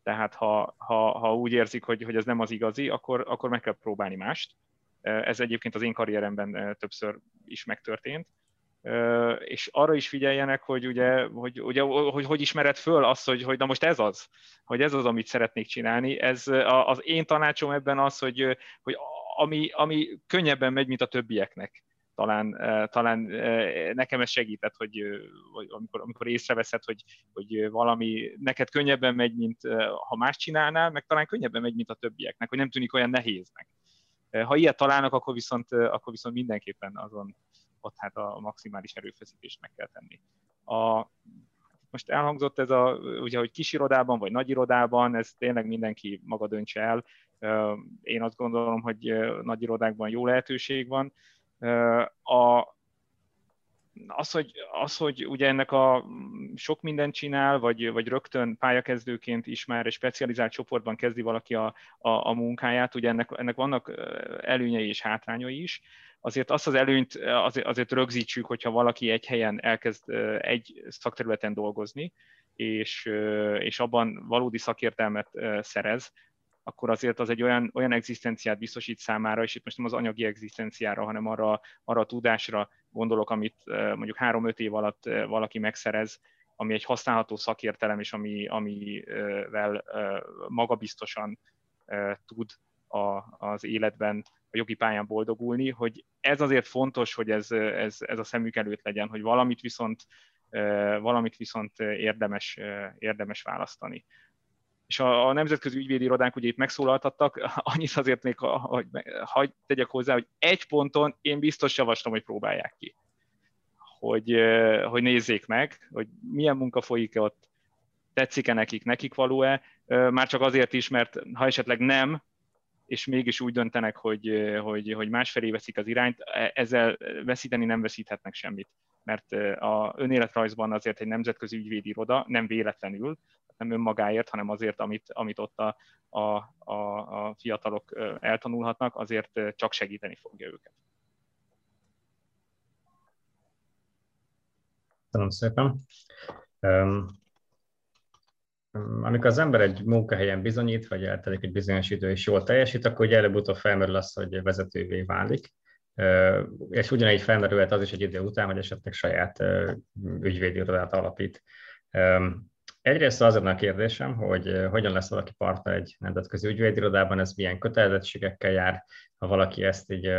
Tehát ha, ha, ha úgy érzik, hogy, hogy ez nem az igazi, akkor, akkor meg kell próbálni mást. Ez egyébként az én karrieremben többször is megtörtént és arra is figyeljenek, hogy ugye, hogy, ugye, hogy, hogy ismered föl azt, hogy, hogy na most ez az, hogy ez az, amit szeretnék csinálni. Ez az én tanácsom ebben az, hogy, hogy ami, ami könnyebben megy, mint a többieknek. Talán, talán nekem ez segített, hogy, hogy amikor, amikor észreveszed, hogy, hogy valami neked könnyebben megy, mint ha más csinálnál, meg talán könnyebben megy, mint a többieknek, hogy nem tűnik olyan nehéznek. Ha ilyet találnak, akkor viszont, akkor viszont mindenképpen azon, ott hát a maximális erőfeszítést meg kell tenni. A, most elhangzott ez a, ugye, hogy kis irodában vagy nagy irodában, ez tényleg mindenki maga döntse el. Én azt gondolom, hogy nagy irodákban jó lehetőség van. A, az, hogy, az, hogy ugye ennek a sok mindent csinál, vagy, vagy rögtön pályakezdőként is már egy specializált csoportban kezdi valaki a, a, a munkáját, ugye ennek, ennek vannak előnyei és hátrányai is azért azt az előnyt azért, azért rögzítsük, hogyha valaki egy helyen elkezd egy szakterületen dolgozni, és, és abban valódi szakértelmet szerez, akkor azért az egy olyan, olyan egzisztenciát biztosít számára, és itt most nem az anyagi egzisztenciára, hanem arra, arra a tudásra gondolok, amit mondjuk három-öt év alatt valaki megszerez, ami egy használható szakértelem, és ami, amivel magabiztosan tud a, az életben, a jogi pályán boldogulni, hogy ez azért fontos, hogy ez, ez, ez a szemük előtt legyen, hogy valamit viszont, valamit viszont érdemes, érdemes választani. És a, a nemzetközi ügyvédi irodánk ugye itt megszólaltattak, <laughs> annyit azért még, hogy hagy tegyek hozzá, hogy egy ponton én biztos javaslom, hogy próbálják ki. Hogy, hogy nézzék meg, hogy milyen munka folyik-e ott, tetszik-e nekik, nekik való-e, már csak azért is, mert ha esetleg nem, és mégis úgy döntenek, hogy, hogy, hogy másfelé veszik az irányt, e, ezzel veszíteni nem veszíthetnek semmit. Mert a önéletrajzban azért egy nemzetközi ügyvédi iroda nem véletlenül, nem önmagáért, hanem azért, amit, amit ott a, a, a, a fiatalok eltanulhatnak, azért csak segíteni fogja őket. Köszönöm szépen. Amikor az ember egy munkahelyen bizonyít, vagy eltelik egy bizonyos idő és jól teljesít, akkor ugye előbb-utóbb felmerül az, hogy vezetővé válik. És ugyanígy felmerülhet az is egy idő után, hogy esetleg saját ügyvédi irodát alapít. Egyrészt az a kérdésem, hogy hogyan lesz valaki partner egy nemzetközi ügyvédirodában, ez milyen kötelezettségekkel jár, ha valaki ezt így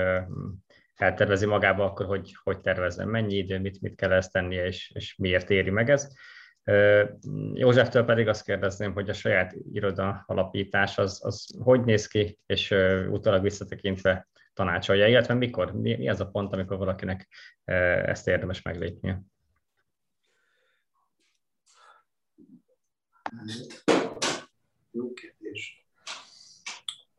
eltervezi magába, akkor hogy, hogy tervezem, mennyi idő, mit, mit kell ezt tennie, és, és miért éri meg ez. Józseftől pedig azt kérdezném, hogy a saját iroda alapítás az, az hogy néz ki, és utólag visszatekintve tanácsolja, illetve mikor, mi, mi az a pont, amikor valakinek ezt érdemes meglépnie? Jó kérdés.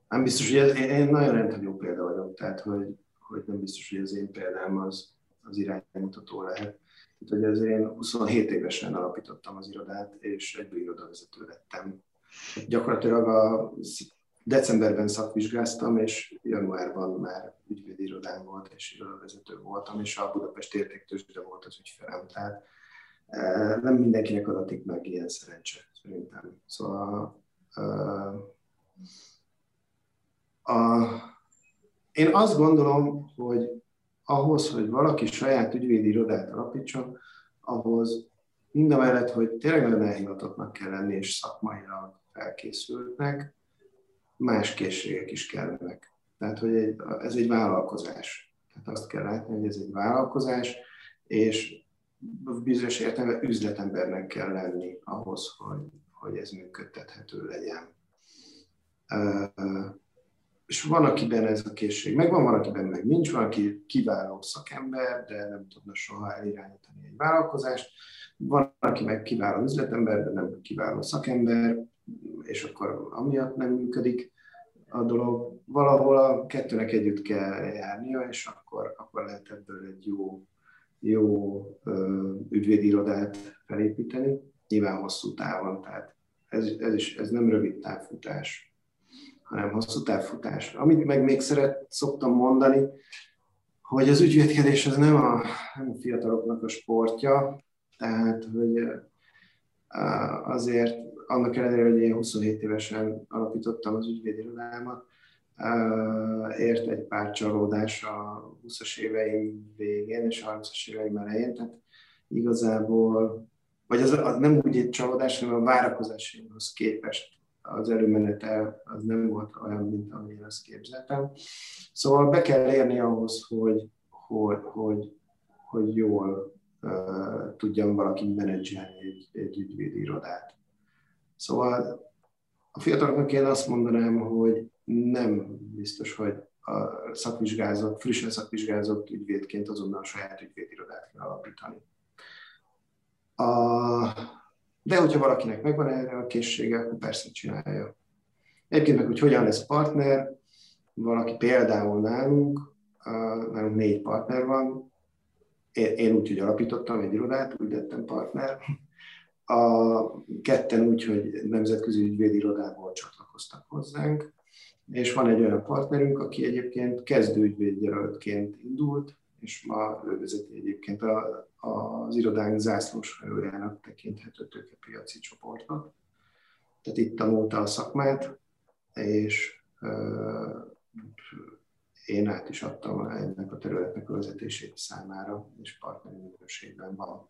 Nem biztos, hogy ez, én nagyon rendhagyó példa vagyok, tehát hogy, hogy nem biztos, hogy az én példám az, az iránymutató lehet. Hogy azért én 27 évesen alapítottam az irodát, és egyből irodavezető lettem. Gyakorlatilag a decemberben szakvizsgáztam, és januárban már ügyvédi irodám volt, és irodavezető voltam, és a Budapest értéktősde volt az ügyfelem. Tehát e, nem mindenkinek adatik meg ilyen szerencse, szerintem. Szóval a, a, én azt gondolom, hogy ahhoz, hogy valaki saját ügyvédi irodát alapítson, ahhoz mind a mellett, hogy tényleg nagyon elhivatottnak kell lenni, és szakmailag felkészültnek, más készségek is kellenek. Tehát, hogy egy, ez egy vállalkozás. Tehát azt kell látni, hogy ez egy vállalkozás, és bizonyos értelemben üzletembernek kell lenni ahhoz, hogy, hogy ez működtethető legyen és van, akiben ez a készség megvan, van, akiben meg nincs, van, aki kiváló szakember, de nem tudna soha elirányítani egy vállalkozást, van, aki meg kiváló üzletember, de nem kiváló szakember, és akkor amiatt nem működik a dolog. Valahol a kettőnek együtt kell járnia, és akkor, akkor lehet ebből egy jó, jó ügyvédirodát felépíteni, nyilván hosszú távon, tehát ez, ez, is, ez nem rövid távfutás hanem hosszú távfutás. Amit meg még szeret, szoktam mondani, hogy az ügyvédkedés az nem a, nem a fiataloknak a sportja, tehát hogy azért annak ellenére, hogy én 27 évesen alapítottam az ügyvédirodámat, ért egy pár csalódás a 20-as éveim végén és a 30-as éveim elején, tehát igazából, vagy az, az nem úgy egy csalódás, hanem a várakozásaimhoz képest az előmenete az nem volt olyan, mint amilyen azt képzeltem. Szóval be kell érni ahhoz, hogy, hogy, hogy, hogy jól uh, tudjam valaki menedzselni egy, egy ügyvédi. Szóval a fiataloknak én azt mondanám, hogy nem biztos, hogy a szakvizsgázott, frissen szakvizsgázott ügyvédként azonnal a saját ügyvédirodát kell alapítani. A, de hogyha valakinek megvan erre a készsége, akkor persze csinálja. Egyébként meg, hogy hogyan lesz partner, valaki például nálunk, nálunk négy partner van, én, úgy, hogy alapítottam egy irodát, úgy lettem partner. A ketten úgy, hogy nemzetközi ügyvédi irodából csatlakoztak hozzánk, és van egy olyan partnerünk, aki egyébként kezdőügyvédjelöltként indult, és ma ő vezeti egyébként a, az irodánk zászlós hajójának tekinthető tőkepiaci csoportot. Tehát itt tanulta a szakmát, és én át is adtam ennek a területnek a vezetését számára, és partneri minőségben van.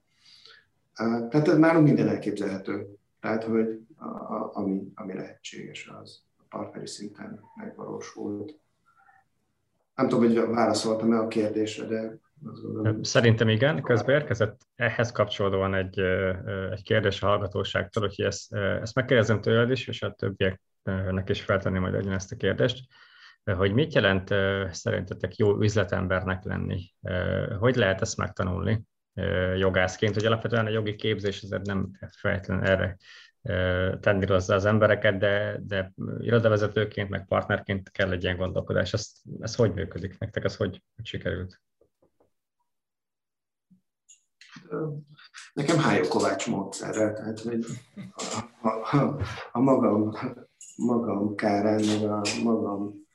Tehát nálunk minden elképzelhető. Tehát, hogy a, a, ami, ami lehetséges, az a partneri szinten megvalósult. Nem tudom, hogy válaszoltam-e a kérdésre, de Szerintem igen, közben érkezett ehhez kapcsolódóan egy, egy kérdés a hallgatóságtól, hogy ezt, ezt megkérdezem tőled is, és a többieknek is feltenném majd ezt a kérdést, hogy mit jelent szerintetek jó üzletembernek lenni? Hogy lehet ezt megtanulni jogászként? Hogy alapvetően a jogi képzés azért nem feltétlenül erre tenni hozzá az embereket, de, de irodavezetőként, meg partnerként kell egy ilyen gondolkodás. Ez, ez hogy működik nektek? Ez hogy, hogy sikerült? Nekem Hájó Kovács módszerrel, tehát hogy a, a, a magam, magam kárán, meg a magam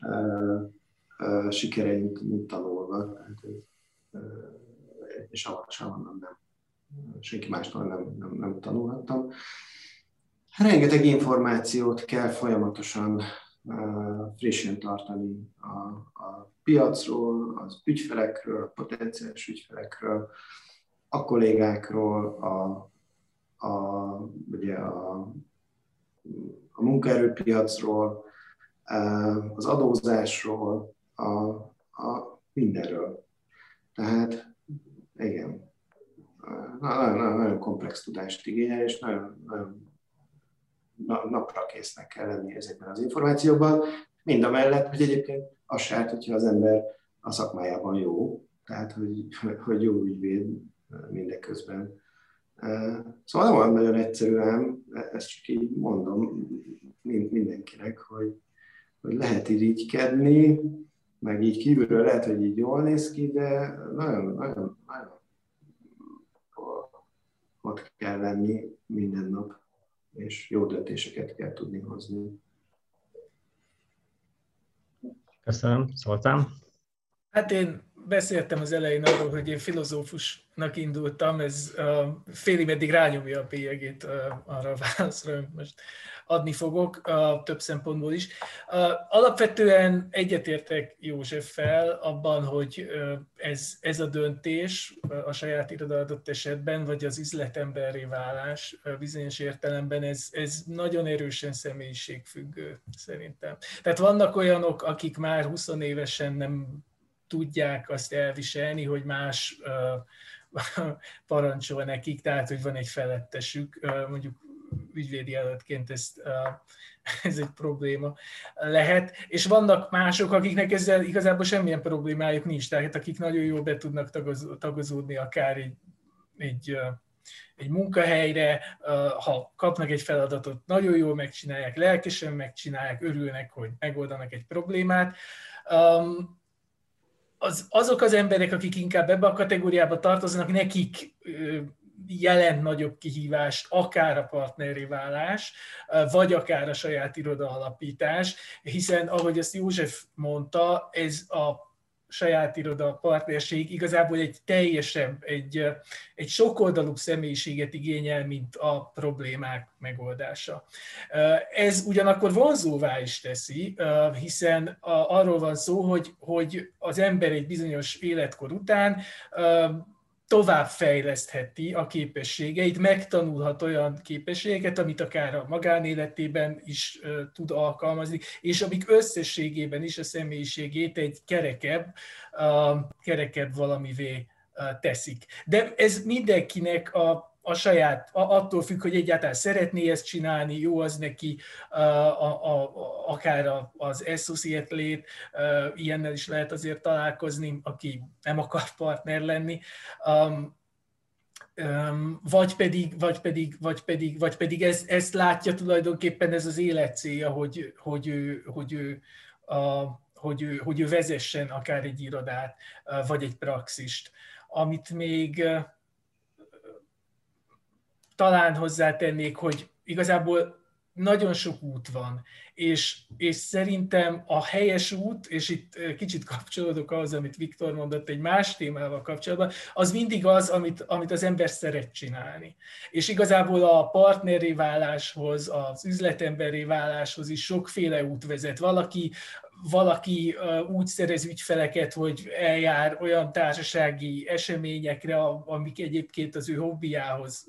uh, uh, sikereint tanulva, tehát, és sem nem, senki mástól nem, nem, nem tanulhattam. Rengeteg információt kell folyamatosan frissen tartani a, a piacról, az ügyfelekről, a potenciális ügyfelekről, a kollégákról, a, a, ugye a, a munkaerőpiacról, az adózásról, a, a mindenről. Tehát igen, nagyon, nagyon, nagyon komplex tudást igényel, és nagyon, nagyon napra késznek kell lenni ezekben az információkban. Mind a mellett, hogy egyébként az sárt, hogyha az ember a szakmájában jó, tehát hogy, hogy jó ügyvéd mindeközben. Szóval nem olyan nagyon egyszerű ám, ezt csak így mondom mindenkinek, hogy, hogy lehet irigykedni, meg így kívülről lehet, hogy így jól néz ki, de nagyon, nagyon, nagyon ott kell lenni minden nap és jó döntéseket kell tudni hozni. Köszönöm, szóltam. Hát én beszéltem az elején arról, hogy én filozófusnak indultam, ez uh, félig meddig rányomja a bélyegét uh, arra a válaszra, amit most adni fogok, uh, több szempontból is. Uh, alapvetően egyetértek Józseffel abban, hogy uh, ez, ez a döntés uh, a saját irodalmadott esetben, vagy az üzletemberré válás uh, bizonyos értelemben, ez, ez nagyon erősen személyiségfüggő szerintem. Tehát vannak olyanok, akik már 20 évesen nem tudják azt elviselni, hogy más <laughs> parancsol nekik, tehát hogy van egy felettesük, mondjuk ügyvédi előttként ezt, <laughs> ez egy probléma lehet, és vannak mások, akiknek ezzel igazából semmilyen problémájuk nincs, tehát akik nagyon jól be tudnak tagozódni akár egy, egy, egy munkahelyre, ha kapnak egy feladatot, nagyon jól megcsinálják, lelkesen megcsinálják, örülnek, hogy megoldanak egy problémát az, azok az emberek, akik inkább ebbe a kategóriába tartoznak, nekik jelent nagyobb kihívást, akár a partneri válás, vagy akár a saját iroda alapítás, hiszen ahogy ezt József mondta, ez a saját iroda partnerség igazából egy teljesebb, egy, egy sokoldalú személyiséget igényel, mint a problémák megoldása. Ez ugyanakkor vonzóvá is teszi, hiszen arról van szó, hogy, hogy az ember egy bizonyos életkor után tovább fejlesztheti a képességeit, megtanulhat olyan képességeket, amit akár a magánéletében is tud alkalmazni, és amik összességében is a személyiségét egy kerekebb, kerekebb valamivé teszik. De ez mindenkinek a a saját, attól függ, hogy egyáltalán szeretné ezt csinálni, jó az neki, a, a, a, akár az associate lét, ilyennel is lehet azért találkozni, aki nem akar partner lenni. Um, vagy pedig, vagy pedig, vagy pedig, vagy pedig ezt, ezt látja tulajdonképpen ez az élet célja, hogy, hogy ő, hogy ő, a, hogy ő, hogy ő vezessen akár egy irodát, vagy egy praxist. Amit még talán hozzátennék, hogy igazából nagyon sok út van, és, és szerintem a helyes út, és itt kicsit kapcsolódok ahhoz, amit Viktor mondott egy más témával kapcsolatban, az mindig az, amit, amit az ember szeret csinálni. És igazából a partneri váláshoz, az üzletemberi váláshoz is sokféle út vezet. Valaki valaki úgy szerez ügyfeleket, hogy eljár olyan társasági eseményekre, amik egyébként az ő hobbiához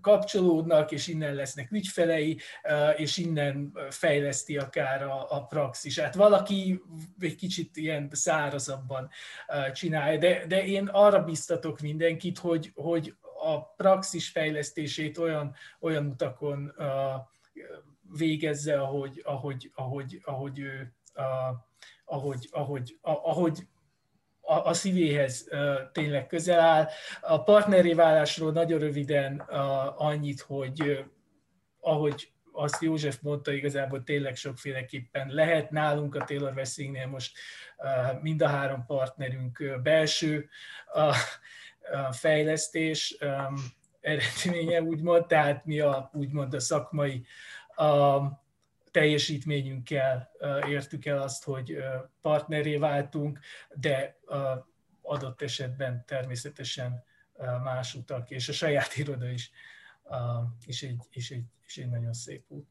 kapcsolódnak, és innen lesznek ügyfelei, és innen fejleszti akár a, a praxisát. Valaki egy kicsit ilyen szárazabban csinálja, de, de én arra biztatok mindenkit, hogy, hogy a praxis fejlesztését olyan, olyan utakon végezze, ahogy, ahogy, ahogy, ahogy ő ahogy, ahogy, ahogy a, a szívéhez tényleg közel áll. A partneri válásról nagyon röviden annyit, hogy ahogy azt József mondta, igazából tényleg sokféleképpen lehet nálunk a Taylor Wessingnél most mind a három partnerünk belső a fejlesztés eredménye, úgymond, tehát mi a, úgymond a szakmai a, teljesítményünkkel értük el azt, hogy partneré váltunk, de adott esetben természetesen más utak, és a saját <laughs> iroda is, is, egy, is, egy, is egy nagyon szép út.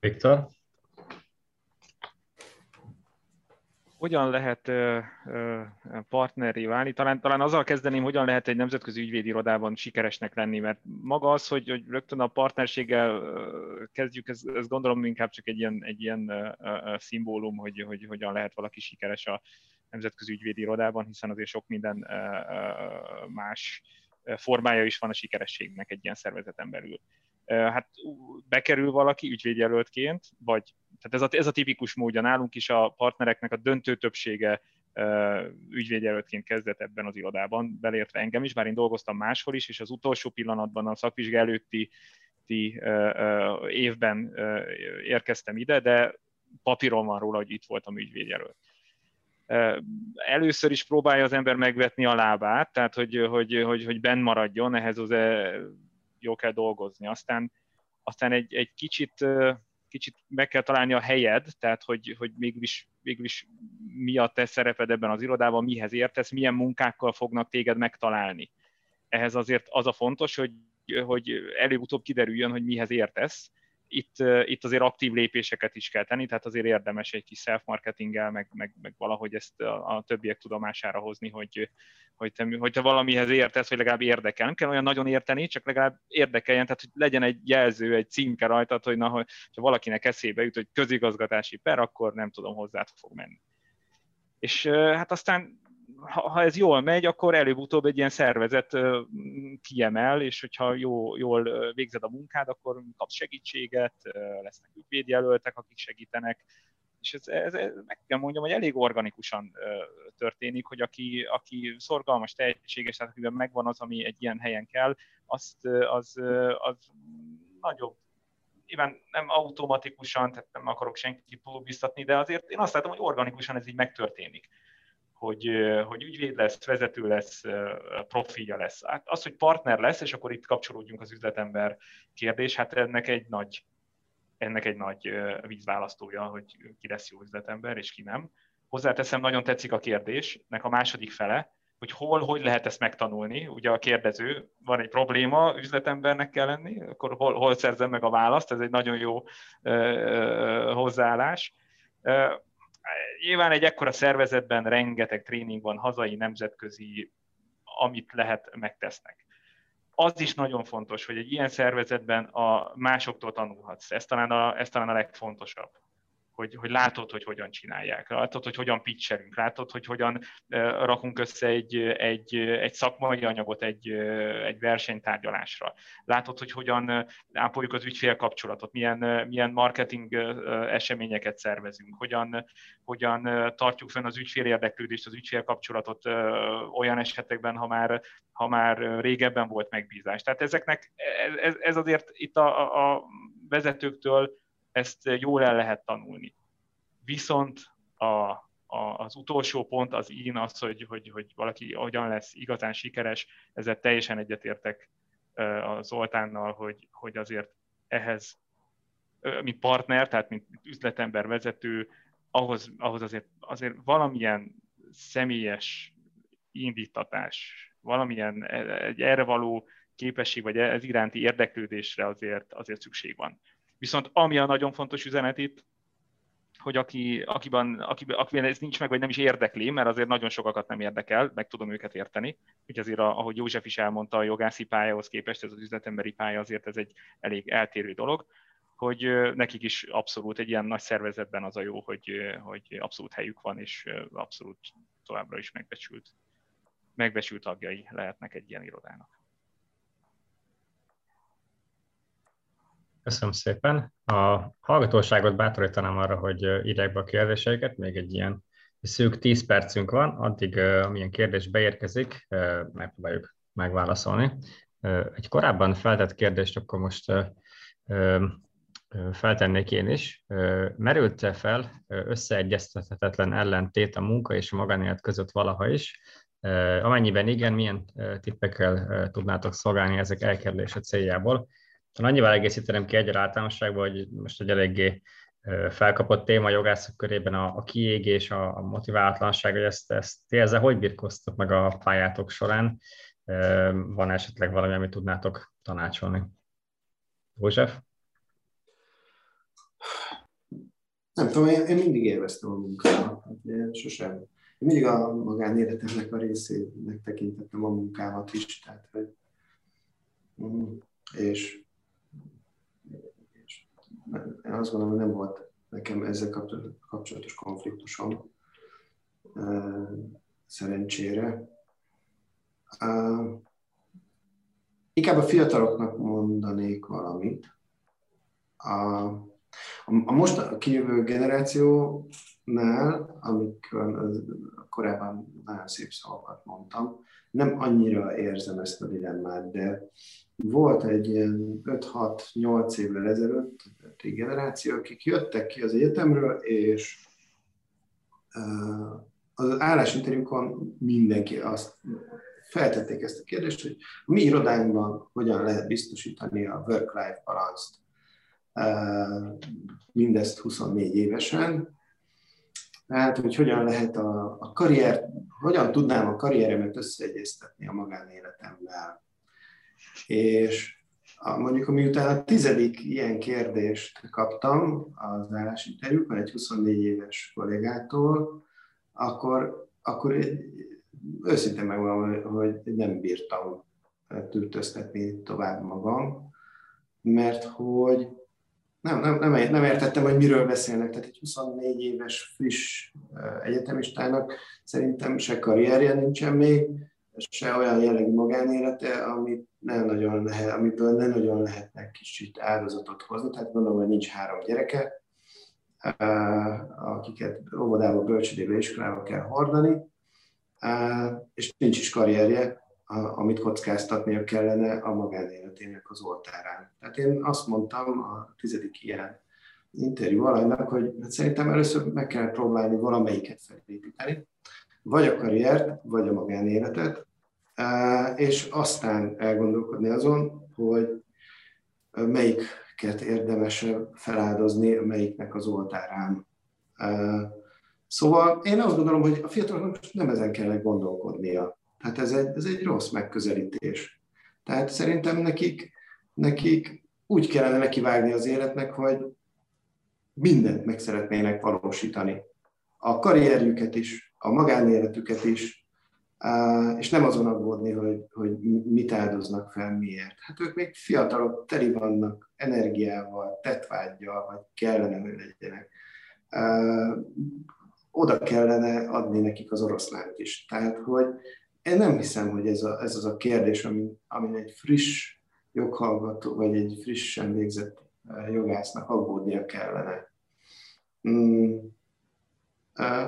Viktor? Hogyan lehet partneré válni? Talán, talán azzal kezdeném, hogyan lehet egy nemzetközi ügyvédirodában sikeresnek lenni, mert maga az, hogy, hogy rögtön a partnerséggel kezdjük, ez, ez gondolom inkább csak egy ilyen, egy ilyen szimbólum, hogy, hogy hogyan lehet valaki sikeres a nemzetközi ügyvédirodában, hiszen azért sok minden más formája is van a sikerességnek egy ilyen szervezeten belül hát bekerül valaki ügyvédjelöltként, vagy tehát ez a, ez a tipikus módja nálunk is a partnereknek a döntő többsége ügyvédjelöltként kezdett ebben az irodában, belértve engem is, bár én dolgoztam máshol is, és az utolsó pillanatban a szakvizsga előtti ti, évben érkeztem ide, de papíron van róla, hogy itt voltam ügyvédjelölt. Először is próbálja az ember megvetni a lábát, tehát hogy, hogy, hogy, hogy benn maradjon, ehhez az jó kell dolgozni. Aztán, aztán egy, egy kicsit, kicsit meg kell találni a helyed, tehát hogy, hogy végül, is, végül is mi a te szereped ebben az irodában, mihez értesz, milyen munkákkal fognak téged megtalálni. Ehhez azért az a fontos, hogy, hogy előbb-utóbb kiderüljön, hogy mihez értesz, itt, itt azért aktív lépéseket is kell tenni, tehát azért érdemes egy kis self-marketinggel, meg, meg, meg valahogy ezt a, a többiek tudomására hozni, hogy, hogy te, hogy valamihez értesz, vagy legalább érdekel. Nem kell olyan nagyon érteni, csak legalább érdekeljen, tehát hogy legyen egy jelző, egy címke rajtad, hogy na, hogy ha valakinek eszébe jut, hogy közigazgatási per, akkor nem tudom, hozzá fog menni. És hát aztán ha, ez jól megy, akkor előbb-utóbb egy ilyen szervezet kiemel, és hogyha jó, jól végzed a munkád, akkor kapsz segítséget, lesznek ügyvédjelöltek, akik segítenek, és ez, ez, ez meg kell mondjam, hogy elég organikusan történik, hogy aki, aki szorgalmas, tehetséges, tehát akiben megvan az, ami egy ilyen helyen kell, azt, az, az nagyobb nyilván nem automatikusan, tehát nem akarok senkit biztatni, de azért én azt látom, hogy organikusan ez így megtörténik hogy, hogy ügyvéd lesz, vezető lesz, profilja lesz. Hát az, hogy partner lesz, és akkor itt kapcsolódjunk az üzletember kérdés, hát ennek egy nagy, ennek egy nagy vízválasztója, hogy ki lesz jó üzletember, és ki nem. Hozzáteszem, nagyon tetszik a kérdésnek a második fele, hogy hol, hogy lehet ezt megtanulni. Ugye a kérdező, van egy probléma, üzletembernek kell lenni, akkor hol, hol szerzem meg a választ, ez egy nagyon jó uh, hozzáállás nyilván egy ekkora szervezetben rengeteg tréning van, hazai, nemzetközi, amit lehet, megtesznek. Az is nagyon fontos, hogy egy ilyen szervezetben a másoktól tanulhatsz. Ez talán a, ez talán a legfontosabb hogy, hogy látod, hogy hogyan csinálják, látod, hogy hogyan pitchelünk, látod, hogy hogyan rakunk össze egy, egy, egy szakmai anyagot egy, egy versenytárgyalásra. Látod, hogy hogyan ápoljuk az ügyfél kapcsolatot, milyen, milyen marketing eseményeket szervezünk, hogyan, hogyan tartjuk fenn az ügyfél érdeklődést, az ügyfél kapcsolatot olyan esetekben, ha már, ha már régebben volt megbízás. Tehát ezeknek, ez, ez azért itt a, a vezetőktől ezt jól el lehet tanulni. Viszont a, a, az utolsó pont az én az, hogy, hogy, hogy valaki hogyan lesz igazán sikeres, ezzel teljesen egyetértek az Zoltánnal, hogy, hogy azért ehhez, mint partner, tehát mint üzletember, vezető, ahhoz, ahhoz azért, azért valamilyen személyes indítatás, valamilyen e, egy erre való képesség, vagy ez iránti érdeklődésre azért, azért szükség van. Viszont ami a nagyon fontos üzenet itt, hogy aki, akiben, akiben, akiben ez nincs meg, vagy nem is érdekli, mert azért nagyon sokakat nem érdekel, meg tudom őket érteni. Úgyhogy azért, ahogy József is elmondta, a jogászi pályahoz képest ez az üzletemberi pálya azért ez egy elég eltérő dolog, hogy nekik is abszolút egy ilyen nagy szervezetben az a jó, hogy, hogy abszolút helyük van, és abszolút továbbra is megbecsült, megbecsült tagjai lehetnek egy ilyen irodának. Köszönöm szépen. A hallgatóságot bátorítanám arra, hogy írják be a kérdéseiket, még egy ilyen szűk 10 percünk van, addig, amilyen kérdés beérkezik, megpróbáljuk megválaszolni. Egy korábban feltett kérdést akkor most feltennék én is. Merült-e fel összeegyeztethetetlen ellentét a munka és a magánélet között valaha is? Amennyiben igen, milyen tippekkel tudnátok szolgálni ezek elkerülése céljából? Annyival egészítenem ki egy általánosságban, hogy most egy eléggé felkapott téma a jogászok körében a, a kiégés, a, a motiválatlanság, hogy ezt, ezt ti ezzel hogy birkoztok meg a pályátok során? Van esetleg valami, amit tudnátok tanácsolni? József? Nem tudom, én, én mindig élveztem a munkámat. Én sosem. Én mindig a magánéletemnek a részének tekintettem a munkámat is. Tehát, hogy, mm, és én azt gondolom, hogy nem volt nekem ezzel kapcsolatos konfliktusom, szerencsére. Inkább a fiataloknak mondanék valamit. A most a kijövő generációnál, amikor korábban nagyon szép szavakat mondtam, nem annyira érzem ezt a dilemmát, de volt egy ilyen 5-6-8 évvel ezelőtt egy generáció, akik jöttek ki az egyetemről, és az állásinterjúkon mindenki azt feltették ezt a kérdést, hogy mi irodánkban hogyan lehet biztosítani a work-life balance-t. Mindezt 24 évesen. Tehát, hogy hogyan lehet a, a karrier, hogyan tudnám a karrieremet összeegyeztetni a magánéletemmel és a, mondjuk, miután a tizedik ilyen kérdést kaptam az állásinterjúkon egy 24 éves kollégától, akkor, akkor őszintén megmondom, hogy nem bírtam tűrtöztetni tovább magam, mert hogy nem, nem, nem, nem értettem, hogy miről beszélnek. Tehát egy 24 éves friss egyetemistának szerintem se karrierje nincsen még, se olyan jellegű magánélete, amit nem nagyon lehet, amiből nem nagyon lehetnek kicsit áldozatot hozni. Tehát gondolom, hogy nincs három gyereke, akiket óvodába, bölcsödébe, iskolába kell hordani, és nincs is karrierje, amit kockáztatnia kellene a magánéletének az oltárán. Tehát én azt mondtam a tizedik ilyen interjú alanynak, hogy hát szerintem először meg kell próbálni valamelyiket felépíteni, vagy a karriert, vagy a magánéletet, és aztán elgondolkodni azon, hogy melyiket érdemes feláldozni, melyiknek az oltárán. Szóval én azt gondolom, hogy a fiataloknak nem ezen kellene gondolkodnia. Tehát ez egy, ez egy rossz megközelítés. Tehát szerintem nekik, nekik úgy kellene nekivágni az életnek, hogy mindent meg szeretnének valósítani. A karrierjüket is, a magánéletüket is, és nem azon aggódni, hogy, hogy mit áldoznak fel, miért. Hát ők még fiatalok, teli vannak energiával, tetvágyjal, vagy kellene, hogy legyenek. Oda kellene adni nekik az oroszlánt is. Tehát, hogy én nem hiszem, hogy ez, a, ez az a kérdés, ami, ami egy friss joghallgató, vagy egy frissen végzett jogásznak aggódnia kellene. Mm.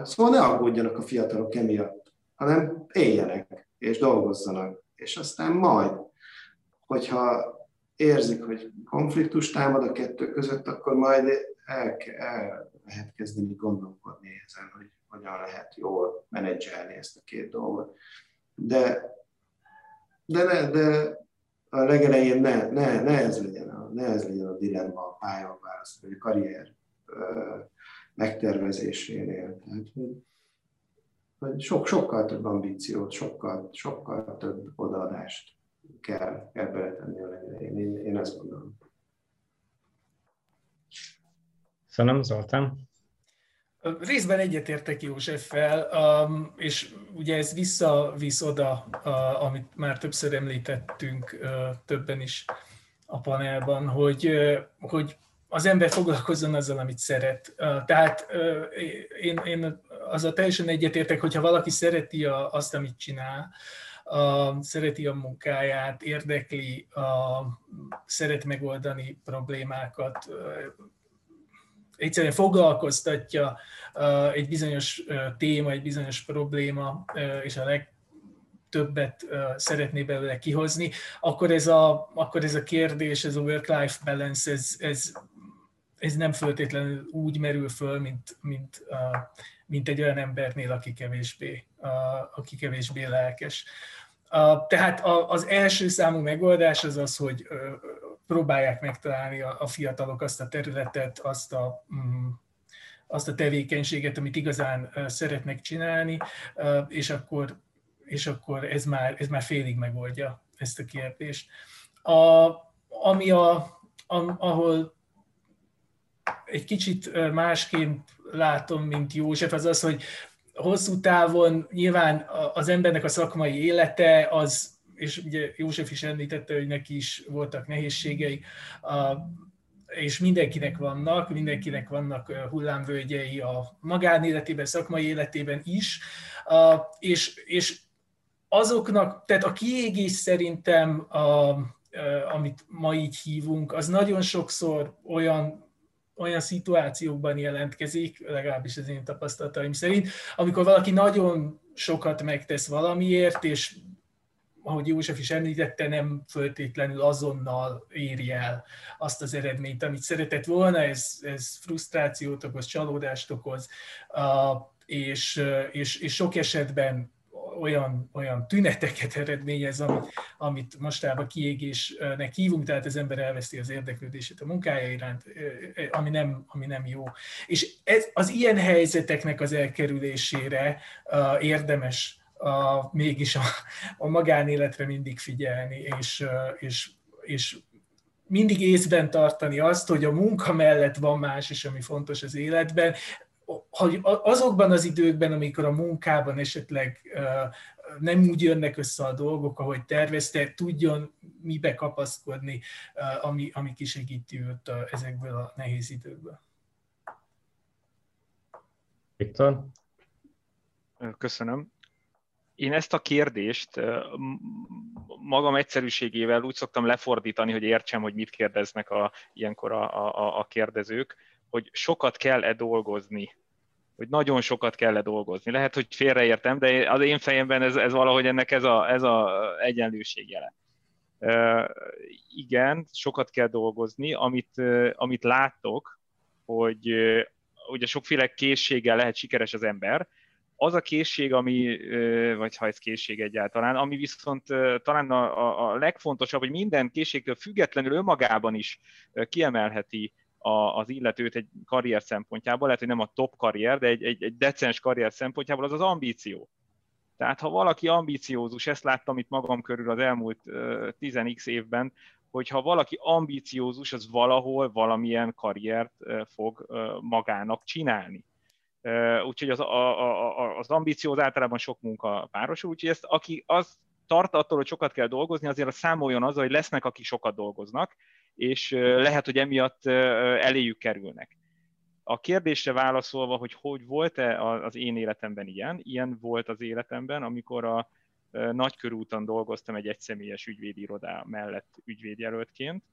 Szóval ne aggódjanak a fiatalok emiatt hanem éljenek és dolgozzanak. És aztán majd, hogyha érzik, hogy konfliktus támad a kettő között, akkor majd el, el lehet kezdeni gondolkodni ezen, hogy hogyan lehet jól menedzselni ezt a két dolgot. De, de, ne, de a legelején ne, ne, ne ez legyen a ne ez legyen a dilemma a pályaválaszt, vagy a karrier megtervezésénél. Tehát, hogy, sok, sokkal több ambíciót, sokkal, sokkal több odaadást kell, kell beletenni a legelején. Én, én ezt gondolom. Köszönöm, Zoltán. Részben egyetértek Józseffel, um, és ugye ez visszavisz oda, amit már többször említettünk többen is a panelban, hogy, hogy az ember foglalkozzon azzal, amit szeret. Tehát én, én azzal teljesen egyetértek, hogyha valaki szereti azt, amit csinál, a, szereti a munkáját, érdekli, a, szeret megoldani problémákat, egyszerűen foglalkoztatja egy bizonyos téma, egy bizonyos probléma, és a legtöbbet szeretné belőle kihozni, akkor ez a, akkor ez a kérdés, ez a work-life balance, ez, ez, ez nem föltétlenül úgy merül föl, mint, mint, mint egy olyan embernél, aki kevésbé, aki kevésbé lelkes. Tehát az első számú megoldás az az, hogy próbálják megtalálni a fiatalok azt a területet, azt a, mm, azt a tevékenységet, amit igazán szeretnek csinálni, és akkor, és akkor ez, már, ez már félig megoldja ezt a kérdést. A, ami a, a, ahol egy kicsit másként látom, mint József, az az, hogy hosszú távon nyilván az embernek a szakmai élete az, és ugye József is említette, hogy neki is voltak nehézségei, és mindenkinek vannak, mindenkinek vannak hullámvölgyei a magánéletében, szakmai életében is, és, és azoknak, tehát a kiégés szerintem, a, amit ma így hívunk, az nagyon sokszor olyan olyan szituációkban jelentkezik, legalábbis az én tapasztalataim szerint, amikor valaki nagyon sokat megtesz valamiért, és ahogy József is említette, nem föltétlenül azonnal éri el azt az eredményt, amit szeretett volna, ez, ez frusztrációt okoz, csalódást okoz, és, és, és sok esetben olyan, olyan tüneteket eredményez, amit, amit mostában kiégésnek hívunk, tehát az ember elveszti az érdeklődését a munkája iránt, ami nem, ami nem jó. És ez, az ilyen helyzeteknek az elkerülésére érdemes uh, mégis a, a magánéletre mindig figyelni, és, és, és mindig észben tartani azt, hogy a munka mellett van más is, ami fontos az életben, hogy azokban az időkben, amikor a munkában esetleg nem úgy jönnek össze a dolgok, ahogy tervezte, tudjon mibe kapaszkodni, ami, ami kisegíti őt ezekből a nehéz időkből. Viktor? Köszönöm. Én ezt a kérdést magam egyszerűségével úgy szoktam lefordítani, hogy értsem, hogy mit kérdeznek a, ilyenkor a, a, a kérdezők hogy sokat kell-e dolgozni, hogy nagyon sokat kell-e dolgozni. Lehet, hogy félreértem, de az én fejemben ez, ez valahogy ennek ez a, ez a egyenlőség jele. Igen, sokat kell dolgozni, amit, amit láttok, hogy uh, ugye sokféle készséggel lehet sikeres az ember, az a készség, ami, vagy ha ez készség egyáltalán, ami viszont talán a, a legfontosabb, hogy minden készségtől függetlenül önmagában is kiemelheti a, az illetőt egy karrier szempontjából, lehet, hogy nem a top karrier, de egy, egy, egy decens karrier szempontjából, az az ambíció. Tehát ha valaki ambíciózus, ezt láttam itt magam körül az elmúlt uh, 10x évben, hogy ha valaki ambíciózus, az valahol valamilyen karriert fog magának csinálni. Úgyhogy az, a, a, az ambíció általában sok munka párosul, úgyhogy ezt aki az tart attól, hogy sokat kell dolgozni, azért a számoljon azzal, hogy lesznek, akik sokat dolgoznak, és lehet, hogy emiatt eléjük kerülnek. A kérdésre válaszolva, hogy hogy volt-e az én életemben ilyen, ilyen volt az életemben, amikor a nagykörúton dolgoztam egy egyszemélyes ügyvédirodá mellett ügyvédjelöltként.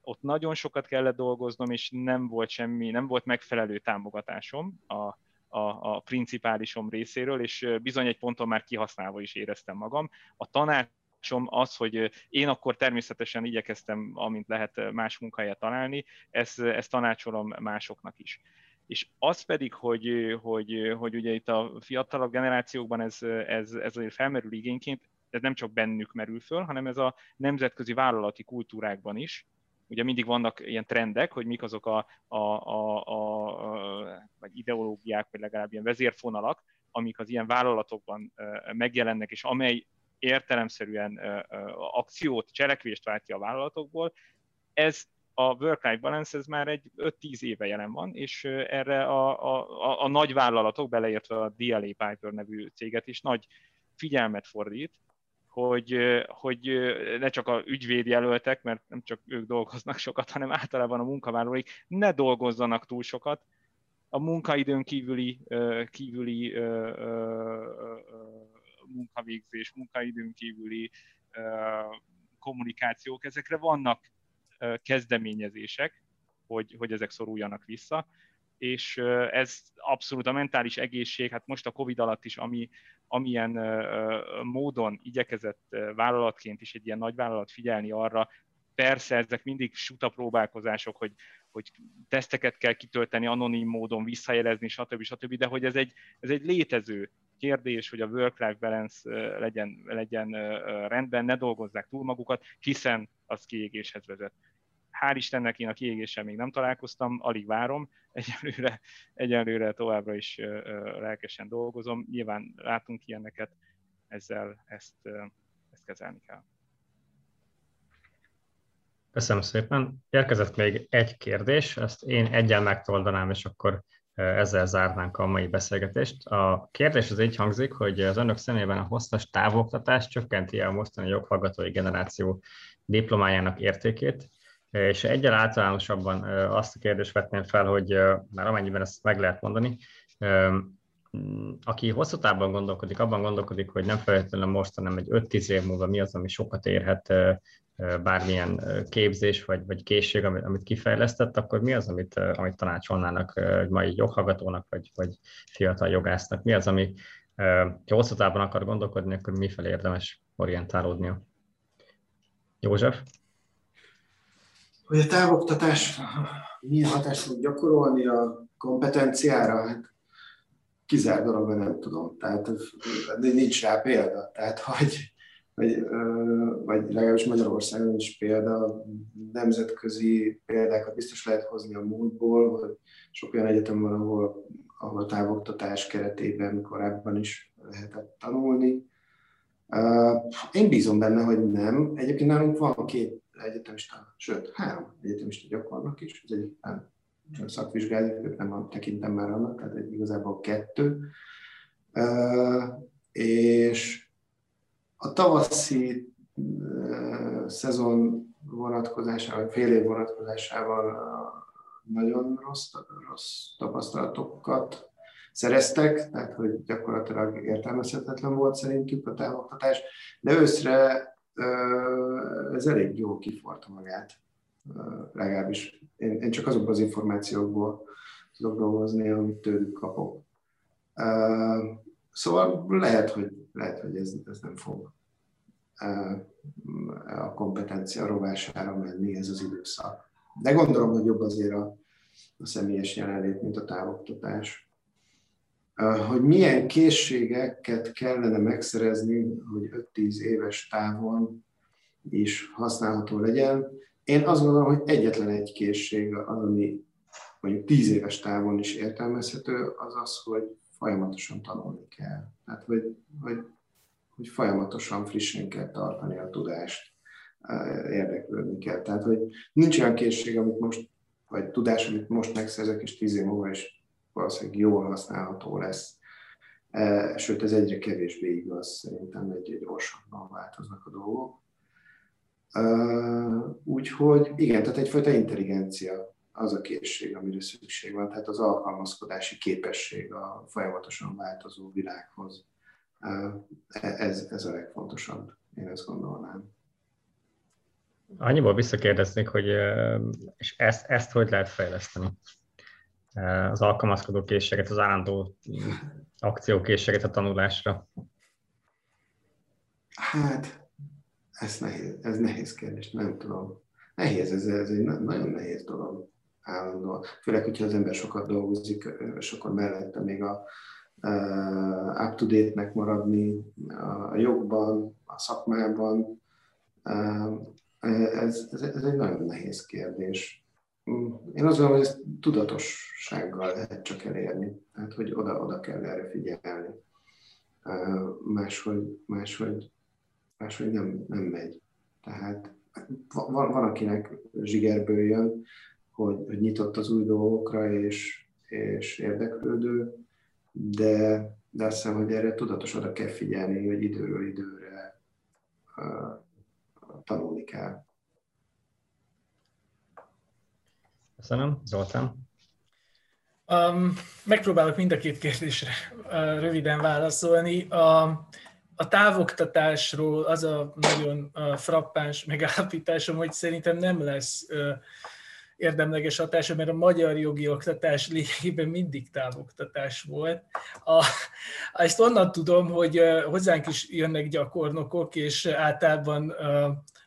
Ott nagyon sokat kellett dolgoznom, és nem volt semmi, nem volt megfelelő támogatásom a, a, a principálisom részéről, és bizony egy ponton már kihasználva is éreztem magam. A tanács az, hogy én akkor természetesen igyekeztem, amint lehet más munkahelyet találni, ezt, ezt tanácsolom másoknak is. És az pedig, hogy, hogy, hogy ugye itt a fiatalabb generációkban ez, ez, ez azért felmerül igényként, ez nem csak bennük merül föl, hanem ez a nemzetközi vállalati kultúrákban is, ugye mindig vannak ilyen trendek, hogy mik azok a, a, a, a, a vagy ideológiák, vagy legalább ilyen vezérfonalak, amik az ilyen vállalatokban megjelennek, és amely értelemszerűen akciót, cselekvést vált ki a vállalatokból. Ez a work-life balance ez már egy 5-10 éve jelen van, és erre a, a, a, a nagy vállalatok, beleértve a DLA Piper nevű céget is nagy figyelmet fordít, hogy, hogy ne csak a ügyvédjelöltek, mert nem csak ők dolgoznak sokat, hanem általában a munkavállalóik ne dolgozzanak túl sokat, a munkaidőn kívüli, kívüli munkavégzés, munkaidőn kívüli kommunikációk, ezekre vannak kezdeményezések, hogy, hogy ezek szoruljanak vissza, és ez abszolút a mentális egészség, hát most a Covid alatt is, ami, amilyen módon igyekezett vállalatként is egy ilyen nagy vállalat figyelni arra, persze ezek mindig suta próbálkozások, hogy, hogy teszteket kell kitölteni anonim módon, visszajelezni, stb. stb., de hogy ez egy, ez egy létező kérdés, hogy a work-life balance legyen, legyen rendben, ne dolgozzák túl magukat, hiszen az kiégéshez vezet. Hál' Istennek én a kiégéssel még nem találkoztam, alig várom, <laughs> egyelőre, egyelőre továbbra is lelkesen dolgozom. Nyilván látunk ilyeneket, ezzel ezt, ezt kezelni kell. Köszönöm szépen. Érkezett még egy kérdés, ezt én egyen megtoldanám, és akkor ezzel zárnánk a mai beszélgetést. A kérdés az így hangzik, hogy az önök szemében a hosszas távoktatás csökkenti a mostani joghallgatói generáció diplomájának értékét, és egyel általánosabban azt a kérdést vetném fel, hogy már amennyiben ezt meg lehet mondani, aki hosszú távban gondolkodik, abban gondolkodik, hogy nem feltétlenül most, hanem egy 5-10 év múlva mi az, ami sokat érhet bármilyen képzés vagy, vagy készség, amit, amit kifejlesztett, akkor mi az, amit, amit tanácsolnának egy mai joghallgatónak, vagy, vagy fiatal jogásznak? Mi az, ami, ha hosszú távon akar gondolkodni, akkor mifelé érdemes orientálódnia? József? Hogy a távoktatás milyen hatást tud gyakorolni a kompetenciára, hát kizár dolog, nem tudom. Tehát nincs rá példa. Tehát, hogy vagy, vagy legalábbis Magyarországon is példa, nemzetközi példákat biztos lehet hozni a múltból, hogy sok olyan egyetem van, ahol, ahol távoktatás keretében korábban is lehetett tanulni. Én bízom benne, hogy nem. Egyébként nálunk van két egyetemista, sőt, három egyetemista gyakornak is, az egyik nem szakvizsgázik, őt nem tekintem már annak, tehát igazából kettő. És a tavaszi szezon vonatkozásával, fél év vonatkozásával nagyon rossz, rossz tapasztalatokat szereztek, tehát hogy gyakorlatilag értelmezhetetlen volt szerintük a távoktatás, de őszre ez elég jól kiforta magát, legalábbis én, én csak azokból az információkból tudok dolgozni, amit tőlük kapok. Szóval lehet, hogy, lehet, hogy ez, ez nem fog a kompetencia rovására menni ez az időszak. De gondolom, hogy jobb azért a, a személyes jelenlét, mint a távoktatás. Hogy milyen készségeket kellene megszerezni, hogy 5-10 éves távon is használható legyen. Én azt gondolom, hogy egyetlen egy készség az, ami mondjuk 10 éves távon is értelmezhető, az az, hogy folyamatosan tanulni kell. Tehát, hogy, hogy, hogy folyamatosan frissen kell tartani a tudást, érdeklődni kell. Tehát, hogy nincs olyan készség, amit most, vagy tudás, amit most megszerzek, és tíz év múlva is valószínűleg jól használható lesz. Sőt, ez egyre kevésbé igaz, szerintem egyre gyorsabban változnak a dolgok. Úgyhogy igen, tehát egyfajta intelligencia az a készség, amire szükség van, tehát az alkalmazkodási képesség a folyamatosan változó világhoz. Ez, ez a legfontosabb, én ezt gondolnám. Annyiból visszakérdeznék, hogy és ezt, ezt hogy lehet fejleszteni? Az alkalmazkodó készséget, az állandó akciókészséget a tanulásra? Hát, ez nehéz, ez nehéz kérdés, nem tudom. Nehéz, ez, ez egy nagyon nehéz dolog állandóan. Főleg, hogyha az ember sokat dolgozik, és akkor mellette még a uh, up-to-date-nek maradni a jogban, a szakmában. Uh, Ez, ez, ez egy nagyon nehéz kérdés. Én azt gondolom, hogy ezt tudatossággal lehet csak elérni, tehát hogy oda-oda kell erre figyelni. Máshogy, máshogy, máshogy nem, nem megy. Tehát van, van akinek zsigerből jön, hogy, hogy nyitott az új dolgokra és, és érdeklődő, de, de azt hiszem, hogy erre tudatos oda kell figyelni, hogy időről időre uh, tanulni kell. Köszönöm. Zoltán? Um, megpróbálok mind a két kérdésre uh, röviden válaszolni. A, a távoktatásról az a nagyon uh, frappáns megállapításom, hogy szerintem nem lesz uh, érdemleges hatása, mert a magyar jogi oktatás lényegében mindig távoktatás volt. A, ezt onnan tudom, hogy hozzánk is jönnek gyakornokok, és általában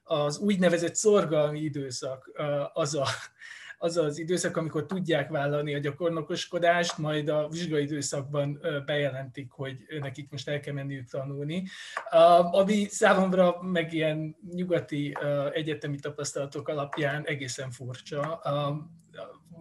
az úgynevezett szorgalmi időszak az a az az időszak, amikor tudják vállalni a gyakornokoskodást, majd a vizsgai időszakban bejelentik, hogy nekik most el kell menniük tanulni. Ami számomra meg ilyen nyugati egyetemi tapasztalatok alapján egészen furcsa.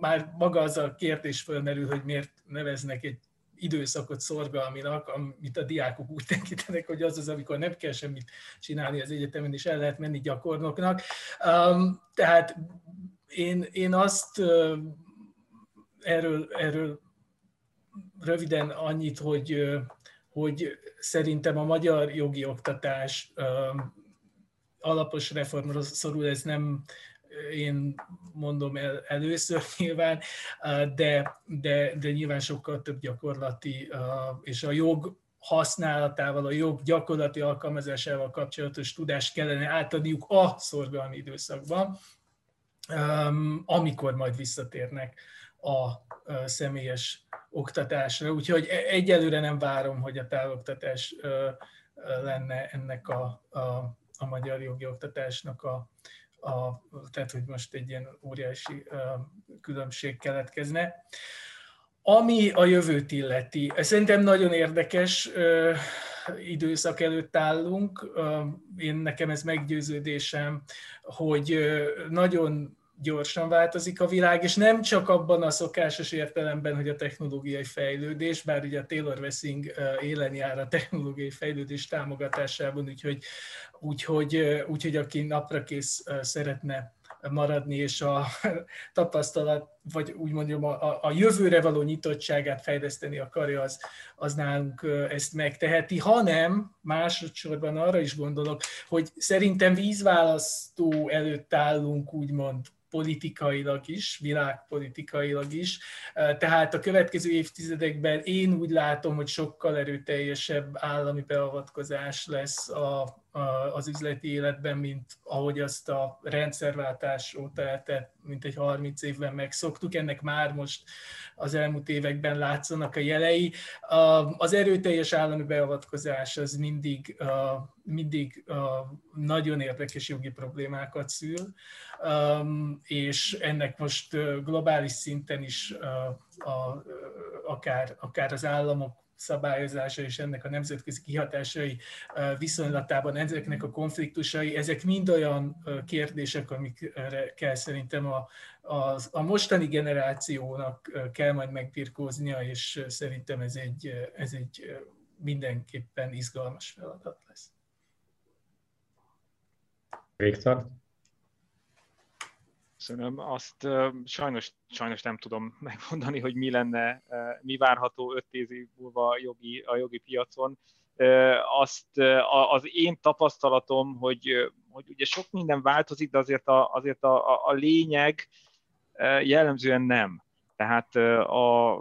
Már maga az a kérdés fölmerül, hogy miért neveznek egy időszakot szorgalminak, amit a diákok úgy tekintenek, hogy az az, amikor nem kell semmit csinálni az egyetemen, és el lehet menni gyakornoknak. Tehát én, én azt erről, erről röviden annyit, hogy, hogy szerintem a magyar jogi oktatás alapos reformra szorul, ez nem én mondom el először <laughs> nyilván, de, de, de nyilván sokkal több gyakorlati, és a jog használatával, a jog gyakorlati alkalmazásával kapcsolatos tudást kellene átadniuk a szorgalmi időszakban, amikor majd visszatérnek a személyes oktatásra. Úgyhogy e, egyelőre nem várom, hogy a távoktatás lenne ennek a, a, a magyar jogi oktatásnak a, a, tehát hogy most egy ilyen óriási különbség keletkezne. Ami a jövőt illeti, szerintem nagyon érdekes időszak előtt állunk. Én nekem ez meggyőződésem, hogy nagyon gyorsan változik a világ, és nem csak abban a szokásos értelemben, hogy a technológiai fejlődés, bár ugye a Taylor Wessing élen jár a technológiai fejlődés támogatásában, úgyhogy, úgyhogy, úgyhogy aki napra kész szeretne maradni, és a tapasztalat, vagy úgy mondjam, a, a jövőre való nyitottságát fejleszteni akarja, az, az nálunk ezt megteheti, hanem másodszorban arra is gondolok, hogy szerintem vízválasztó előtt állunk, úgymond politikailag is, világpolitikailag is. Tehát a következő évtizedekben én úgy látom, hogy sokkal erőteljesebb állami beavatkozás lesz a, az üzleti életben, mint ahogy azt a rendszerváltás óta eltett, mint egy 30 évben megszoktuk. Ennek már most az elmúlt években látszanak a jelei. Az erőteljes állami beavatkozás az mindig, mindig nagyon érdekes jogi problémákat szül, és ennek most globális szinten is akár, akár az államok szabályozása és ennek a nemzetközi kihatásai viszonylatában ezeknek a konfliktusai, ezek mind olyan kérdések, amikre kell szerintem a, a, a mostani generációnak kell majd megbirkóznia, és szerintem ez egy, ez egy mindenképpen izgalmas feladat lesz. Viktor? Köszönöm. Azt sajnos, sajnos nem tudom <laughs> megmondani, hogy mi lenne, mi várható öt év múlva jogi, a jogi piacon. Azt az én tapasztalatom, hogy, hogy ugye sok minden változik, de azért a, azért a, a, a lényeg jellemzően nem. Tehát a,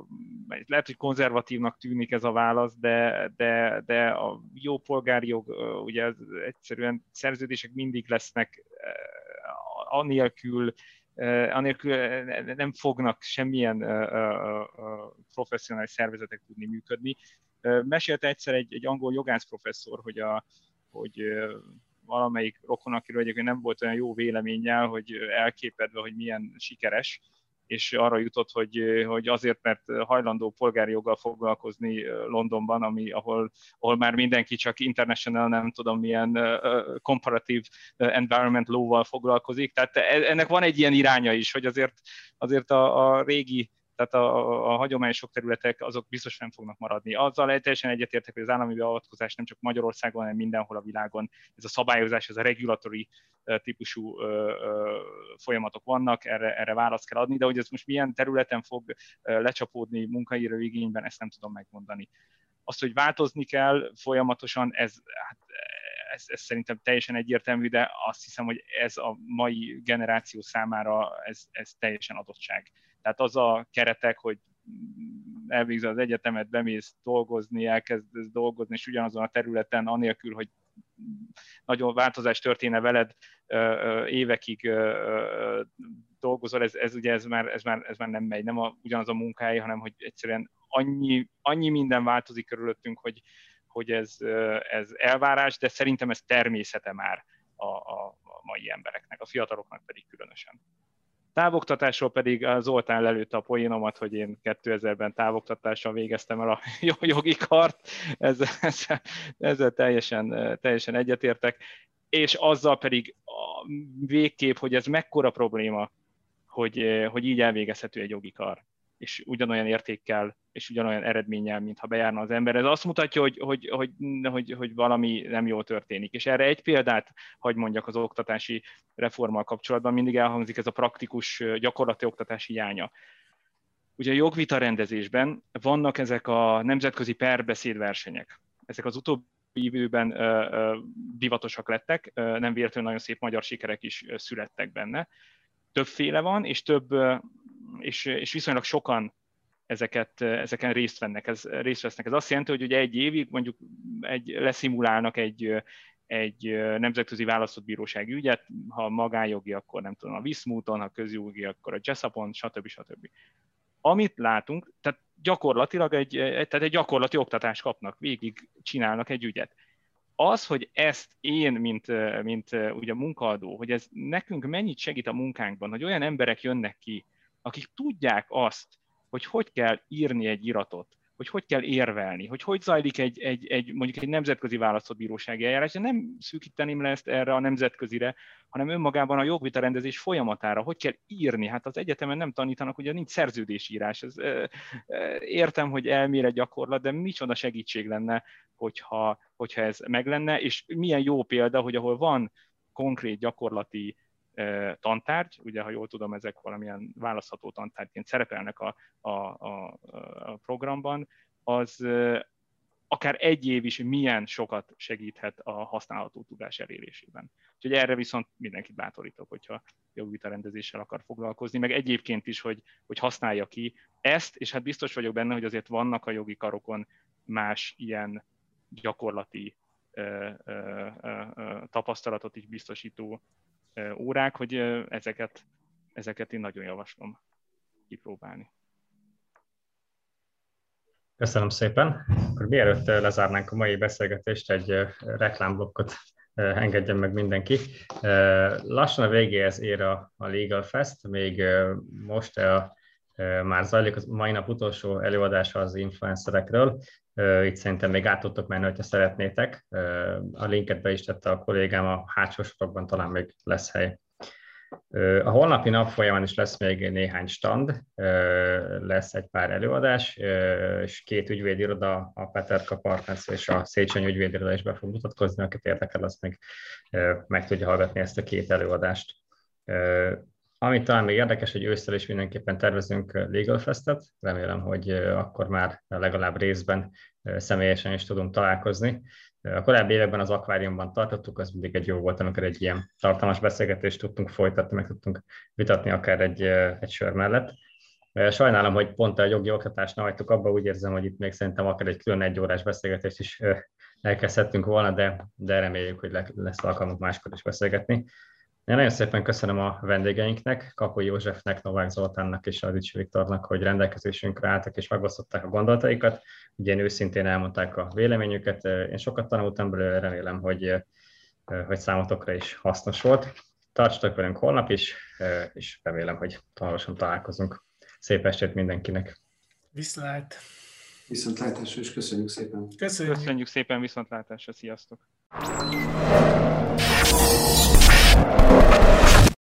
lehet, hogy konzervatívnak tűnik ez a válasz, de, de, de a jó polgári jog, ugye egyszerűen szerződések mindig lesznek anélkül, anélkül nem fognak semmilyen professzionális szervezetek tudni működni. Mesélte egyszer egy, egy angol jogász professzor, hogy, a, hogy valamelyik rokon, akiről egyébként nem volt olyan jó véleménnyel, hogy elképedve, hogy milyen sikeres, és arra jutott, hogy, hogy azért, mert hajlandó polgári joggal foglalkozni Londonban, ami, ahol, ahol már mindenki csak international, nem tudom milyen comparative environment law-val foglalkozik. Tehát e, ennek van egy ilyen iránya is, hogy azért, azért a, a régi tehát a, a sok területek azok biztos nem fognak maradni. Azzal teljesen egyetértek, hogy az állami beavatkozás nem csak Magyarországon, hanem mindenhol a világon. Ez a szabályozás, ez a regulatory típusú folyamatok vannak, erre, erre választ kell adni, de hogy ez most milyen területen fog lecsapódni munkaíró igényben, ezt nem tudom megmondani. Azt, hogy változni kell folyamatosan, ez, hát, ez, ez szerintem teljesen egyértelmű, de azt hiszem, hogy ez a mai generáció számára ez, ez teljesen adottság. Tehát az a keretek, hogy elvégzel az egyetemet, bemész dolgozni, elkezdesz dolgozni, és ugyanazon a területen, anélkül, hogy nagyon változás történne veled, évekig dolgozol, ez, ez ugye ez már, ez, már, ez már nem megy, nem a, ugyanaz a munkahely, hanem hogy egyszerűen annyi, annyi minden változik körülöttünk, hogy, hogy ez, ez elvárás, de szerintem ez természete már a, a, a mai embereknek, a fiataloknak pedig különösen. Távoktatásról pedig Zoltán lelőtte a poénomat, hogy én 2000-ben távoktatással végeztem el a <laughs> jogi kart, ezzel, ezzel, ezzel teljesen, teljesen egyetértek, és azzal pedig a végkép, hogy ez mekkora probléma, hogy, hogy így elvégezhető egy jogi kar és ugyanolyan értékkel, és ugyanolyan eredménnyel, mintha bejárna az ember. Ez azt mutatja, hogy, hogy, hogy, hogy, hogy valami nem jól történik. És erre egy példát, hogy mondjak az oktatási reformmal kapcsolatban, mindig elhangzik ez a praktikus gyakorlati oktatási hiánya. Ugye a jogvita rendezésben vannak ezek a nemzetközi perbeszédversenyek. Ezek az utóbbi időben divatosak lettek, nem véletlenül nagyon szép magyar sikerek is születtek benne. Többféle van, és több és, és viszonylag sokan ezeket, ezeken részt, vennek, ez, részt vesznek. Ez azt jelenti, hogy ugye egy évig mondjuk egy, leszimulálnak egy, egy nemzetközi választott bírósági ügyet, ha magánjogi, akkor nem tudom, a Viszmúton, ha közjogi, akkor a Jessapon, stb. stb. Amit látunk, tehát gyakorlatilag egy, tehát egy gyakorlati oktatást kapnak, végig csinálnak egy ügyet. Az, hogy ezt én, mint, mint ugye munkaadó, hogy ez nekünk mennyit segít a munkánkban, hogy olyan emberek jönnek ki, akik tudják azt, hogy hogy kell írni egy iratot, hogy hogy kell érvelni, hogy hogy zajlik egy, egy, egy mondjuk egy nemzetközi választott bírósági eljárás, de nem szűkíteném le ezt erre a nemzetközire, hanem önmagában a jogvita rendezés folyamatára, hogy kell írni. Hát az egyetemen nem tanítanak, ugye nincs szerződésírás. Ez, értem, hogy elmélet gyakorlat, de micsoda segítség lenne, hogyha, hogyha ez meg lenne, és milyen jó példa, hogy ahol van konkrét gyakorlati tantárgy, ugye ha jól tudom, ezek valamilyen választható tantárgyként szerepelnek a, a, a, a programban, az akár egy év is milyen sokat segíthet a használható tudás elérésében. Úgyhogy erre viszont mindenkit bátorítok, hogyha jogvita rendezéssel akar foglalkozni, meg egyébként is, hogy, hogy használja ki ezt, és hát biztos vagyok benne, hogy azért vannak a jogi karokon más ilyen gyakorlati ö, ö, ö, tapasztalatot is biztosító órák, hogy ezeket, ezeket én nagyon javaslom kipróbálni. Köszönöm szépen. Akkor mielőtt lezárnánk a mai beszélgetést, egy reklámblokkot engedjen meg mindenki. Lassan a végéhez ér a, a Legal Fest, még most a, már zajlik a mai nap utolsó előadása az influencerekről. Itt szerintem még át tudtok menni, hogyha szeretnétek. A linket be is tette a kollégám, a hátsó sorokban talán még lesz hely. A holnapi nap folyamán is lesz még néhány stand, lesz egy pár előadás, és két ügyvédiroda, a Peterka Partners és a Széchenyi ügyvédiroda is be fog mutatkozni, akit érdekel, azt még meg tudja hallgatni ezt a két előadást. Amit talán még érdekes, hogy ősszel is mindenképpen tervezünk Legal Festet, remélem, hogy akkor már legalább részben személyesen is tudunk találkozni. A korábbi években az akváriumban tartottuk, az mindig egy jó volt, amikor egy ilyen tartalmas beszélgetést tudtunk folytatni, meg tudtunk vitatni akár egy, egy sör mellett. Sajnálom, hogy pont a jogi oktatást nem hagytuk abba, úgy érzem, hogy itt még szerintem akár egy külön egy órás beszélgetést is elkezdhettünk volna, de, de reméljük, hogy lesz alkalmunk máskor is beszélgetni. Én nagyon szépen köszönöm a vendégeinknek, Kapoly Józsefnek, Novák Zoltánnak és Adics Viktornak, hogy rendelkezésünkre álltak és megosztották a gondolataikat. Ugye őszintén elmondták a véleményüket. Én sokat tanultam belőle, remélem, hogy, hogy számotokra is hasznos volt. tartsatok velünk holnap is, és remélem, hogy hamarosan találkozunk. Szép estét mindenkinek! Viszlát! Viszontlátásra, és köszönjük szépen! Köszönjük, köszönjük szépen, viszontlátásra, sziasztok! Thank you.